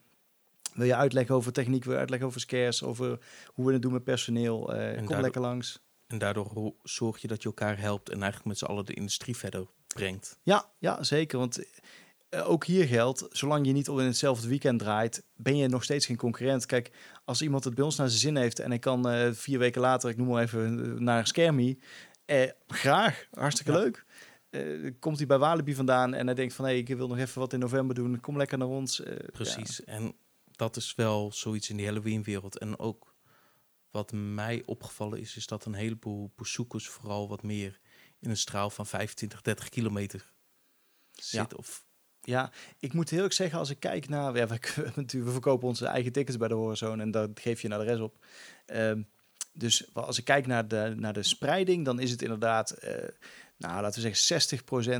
A: Wil je uitleggen over techniek, wil je uitleggen over scares, over hoe we het doen met personeel? eh, kom lekker langs.
B: En daardoor zorg je dat je elkaar helpt en eigenlijk met z'n allen de industrie verder brengt.
A: Ja, ja zeker. Want eh, ook hier geldt, zolang je niet al in hetzelfde weekend draait, ben je nog steeds geen concurrent. Kijk, als iemand het bij ons naar zijn zin heeft en ik kan eh, vier weken later, ik noem maar even, eh, naar Skermie. Eh, graag, hartstikke
B: Ja.
A: leuk. Komt hij bij Walibi vandaan en hij denkt van... hé, ik wil nog even wat in november doen. Kom lekker naar ons.
B: Precies. En dat is wel zoiets in die Halloween-wereld. En ook wat mij opgevallen is, is dat een heleboel bezoekers vooral wat meer in een straal van 25, 30 kilometer zitten. Of
A: Ja, ik moet heel erg zeggen, als ik kijk naar... Ja, we, we verkopen onze eigen tickets bij de Horizon en dat geef je een adres op. Ehm, dus als ik kijk naar de, naar de spreiding, dan is het inderdaad... eh, nou, laten we zeggen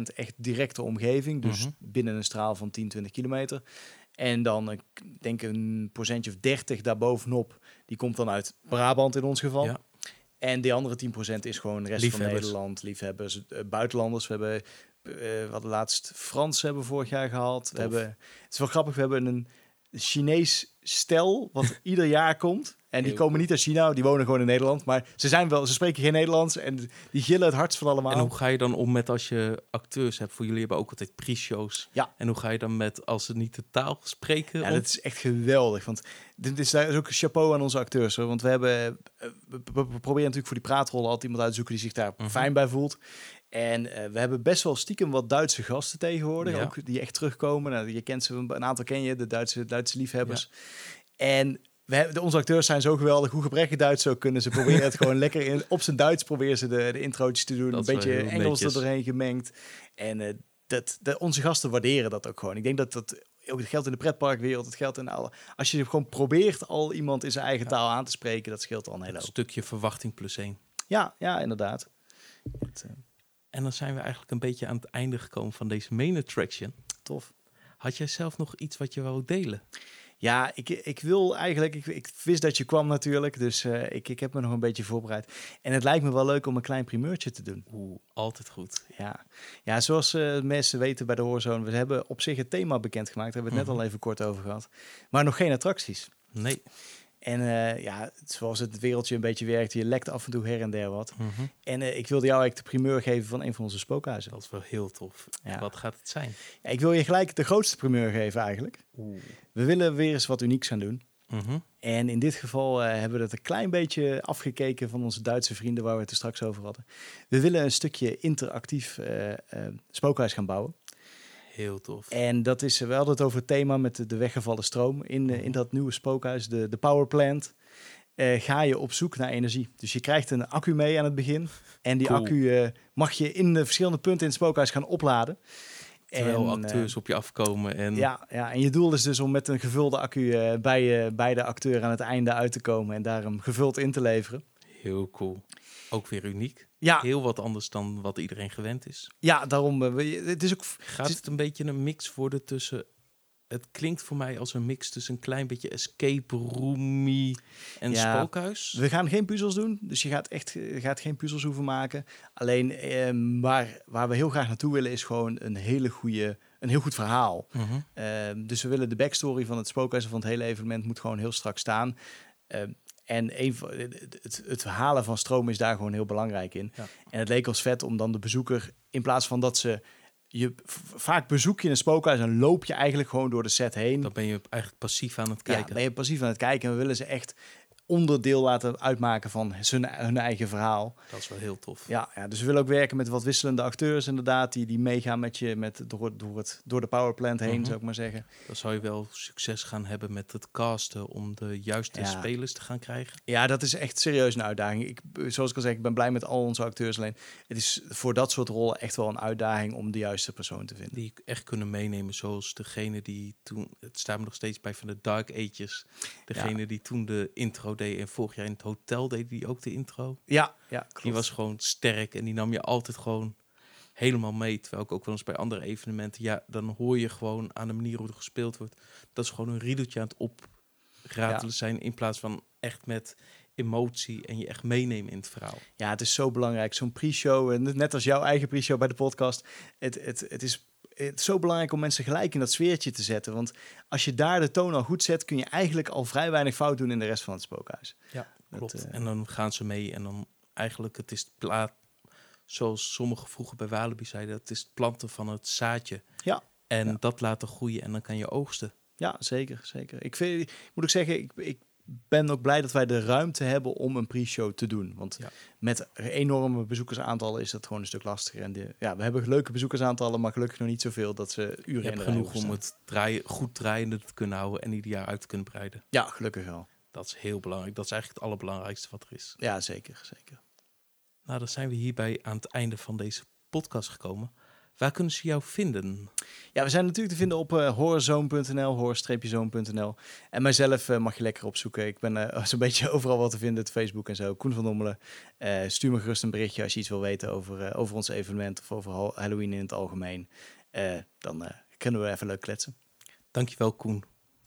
A: 60% echt directe omgeving. Dus
B: Mhm.
A: binnen een straal van 10, 20 kilometer. En dan, ik denk een procentje of 30 daarbovenop, die komt dan uit Brabant in ons geval.
B: Ja.
A: En die andere 10% is gewoon de rest van. Nederland, liefhebbers, eh, buitenlanders. We hebben, eh, hadden laatst Frans hebben vorig jaar gehad. We hebben, het is wel grappig, we hebben een Chinees stel wat ieder jaar komt. En die komen niet uit China, die wonen gewoon in Nederland. Maar ze zijn wel, ze spreken geen Nederlands en die gillen het hardst van allemaal.
B: En hoe ga je dan om met als je acteurs hebt? Voor jullie hebben ook altijd pre-shows.
A: Ja.
B: En hoe ga je dan met als ze niet de taal spreken?
A: Ja,
B: om?
A: dat is echt geweldig. Want dit is, daar is ook een chapeau aan onze acteurs. Hoor. Want we hebben, eh, we, proberen natuurlijk voor die praatrollen altijd iemand uit te zoeken die zich daar
B: Mhm.
A: fijn bij voelt. En eh, we hebben best wel stiekem wat Duitse gasten tegenwoordig,
B: Ja.
A: ook die echt terugkomen. Nou, je kent ze, een aantal ken je, de Duitse, Duitse liefhebbers. En we de, onze acteurs zijn zo geweldig, hoe gebrekkig Duits ook kunnen. Ze proberen het gewoon lekker in, op zijn Duits proberen ze de, de introotjes te doen.
B: Dat
A: een beetje Engels er doorheen gemengd. En eh, dat, onze gasten waarderen dat ook gewoon. Ik denk dat dat ook het geldt in de pretparkwereld, het geldt in alle. Als je gewoon probeert al iemand in zijn eigen
B: Ja.
A: taal aan te spreken, dat scheelt al een hele
B: een stukje verwachting plus één.
A: Ja, ja, inderdaad. Het, eh,
B: En dan zijn we eigenlijk een beetje aan het einde gekomen van deze main attraction.
A: tof.
B: Had jij zelf nog iets wat je wou delen?
A: Ja, ik, ik wil eigenlijk, ik, ik wist dat je kwam natuurlijk, dus eh, ik, ik heb me nog een beetje voorbereid. En het lijkt me wel leuk om een klein primeurtje te doen.
B: Oeh, altijd goed.
A: Ja, ja zoals eh, mensen weten bij de Hoorzone, we hebben op zich het thema bekendgemaakt, daar hebben we het net
B: Mhm.
A: al even kort over gehad. Maar nog geen attracties.
B: Nee.
A: En eh, ja, zoals het wereldje een beetje werkt, je lekt af en toe her en der wat.
B: Mhm.
A: En eh, ik wilde jou eigenlijk de primeur geven van een van onze spookhuizen.
B: Dat is wel heel tof.
A: Ja.
B: Wat gaat het zijn?
A: Ja, ik wil je gelijk de grootste primeur geven eigenlijk.
B: Oeh.
A: We willen weer eens wat unieks gaan doen.
B: Mhm.
A: En in dit geval eh, hebben we het een klein beetje afgekeken van onze Duitse vrienden waar we het er straks over hadden. We willen een stukje interactief spookhuis gaan bouwen.
B: Heel tof.
A: En dat is, we hadden het over het thema met de, de weggevallen stroom. In, eh, in dat nieuwe spookhuis, de, de power plant, eh, ga je op zoek naar energie. Dus je krijgt een accu mee aan het begin. En die
B: Cool.
A: accu eh, mag je in de verschillende punten in het spookhuis gaan opladen.
B: Terwijl
A: En, eh,
B: acteurs op je afkomen en
A: ja, ja, en je doel is dus om met een gevulde accu eh, bij, eh, bij de acteur aan het einde uit te komen en daar hem gevuld in te leveren.
B: heel cool. Ook weer uniek.
A: Ja,
B: Heel wat anders dan wat iedereen gewend is.
A: ja daarom. eh, het is ook.
B: Gaat
A: Het is-
B: het een beetje een mix worden tussen... Het klinkt voor mij als een mix tussen een klein beetje escape roomy en
A: Ja.
B: spookhuis.
A: We gaan geen puzzels doen, dus je gaat echt je gaat geen puzzels hoeven maken. Alleen eh, waar, waar we heel graag naartoe willen is gewoon een hele goede, een heel goed verhaal.
B: Mhm.
A: Ehm, dus we willen de backstory van het spookhuis van het hele evenement moet gewoon heel strak staan. En een het, het, het halen van stroom is daar gewoon heel belangrijk in.
B: Ja.
A: En het leek ons vet om dan de bezoeker, in plaats van dat ze... Je, vaak bezoek je een spookhuis en loop je eigenlijk gewoon door de set heen.
B: Dan ben je eigenlijk passief aan het
A: Ja,
B: kijken.
A: ben je passief aan het kijken en we willen ze echt onderdeel laten uitmaken van hun, hun eigen verhaal.
B: Dat is wel heel tof.
A: Ja, ja, dus we willen ook werken met wat wisselende acteurs inderdaad, die, die meegaan met je met, door, door, het, door de powerplant heen,
B: Mhm.
A: zou ik maar zeggen.
B: Dan zou je wel succes gaan hebben met het casten om de juiste
A: Ja.
B: spelers te gaan krijgen.
A: Ja, dat is echt serieus een uitdaging. Ik, zoals ik al zeg, ik ben blij met al onze acteurs. Alleen het is voor dat soort rollen echt wel een uitdaging om de juiste persoon te vinden.
B: Die echt kunnen meenemen. Zoals degene die toen, het staat me nog steeds bij van de Dark Ages. Degene die toen de intro deed en vorig jaar in het hotel deed die ook de intro.
A: Ja, ja klopt.
B: Die was gewoon sterk en die nam je altijd gewoon helemaal mee. Terwijl ik ook wel eens bij andere evenementen, ja, dan hoor je gewoon aan de manier hoe er gespeeld wordt. Dat is gewoon een riedeltje aan het opratelen zijn in plaats van echt met emotie en je echt meenemen in het verhaal.
A: Ja, het is zo belangrijk. Zo'n pre-show, en net als jouw eigen pre-show bij de podcast. Het, het, het, is, het is zo belangrijk om mensen gelijk in dat sfeertje te zetten. Want als je daar de toon al goed zet, kun je eigenlijk al vrij weinig fout doen in de rest van het spookhuis.
B: Ja,
A: Dat,
B: klopt.
A: eh,
B: En dan gaan ze mee en dan eigenlijk het is plaat, zoals sommigen vroeger bij Walibi zeiden, het is het planten van het zaadje.
A: Ja.
B: En
A: Ja.
B: dat laten groeien en dan kan je oogsten.
A: Ja, zeker, zeker. Ik, vind, ik moet ook zeggen, ik, ik ben ook blij dat wij de ruimte hebben om een pre-show te doen. Want
B: Ja.
A: met enorme bezoekersaantallen is dat gewoon een stuk lastiger. En de, ja, we hebben leuke bezoekersaantallen, maar gelukkig nog niet zoveel dat ze uren
B: hebt genoeg om het draaien, goed draaiende te kunnen houden en ieder jaar uit te kunnen breiden.
A: Ja, gelukkig wel.
B: Dat is heel belangrijk. Dat is eigenlijk het allerbelangrijkste wat er is.
A: Ja, zeker, zeker.
B: Nou, dan zijn we hierbij aan het einde van deze podcast gekomen. Waar kunnen ze jou vinden?
A: Ja, we zijn natuurlijk te vinden op uh, horrorzone.nl, horror-zone.nl. En mijzelf eh, mag je lekker opzoeken. Ik ben eh, zo'n beetje overal wat te vinden, het Facebook en zo. Koen van Dommelen. Eh, stuur me gerust een berichtje als je iets wil weten over, eh, over ons evenement of over Hal- Halloween in het algemeen. Eh, dan eh, kunnen we even leuk kletsen.
B: Dankjewel, Koen.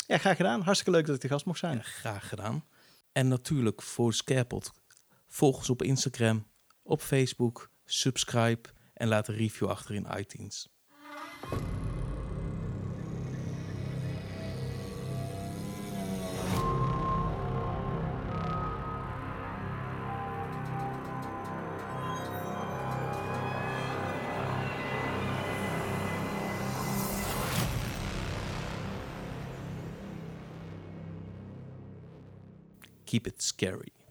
A: Ja, graag gedaan. Hartstikke leuk dat ik de gast mocht zijn.
B: Ja, graag gedaan. En natuurlijk voor Scarepot. Volg ons op Instagram, op Facebook, subscribe en laat een review achter in iTunes. Keep it scary.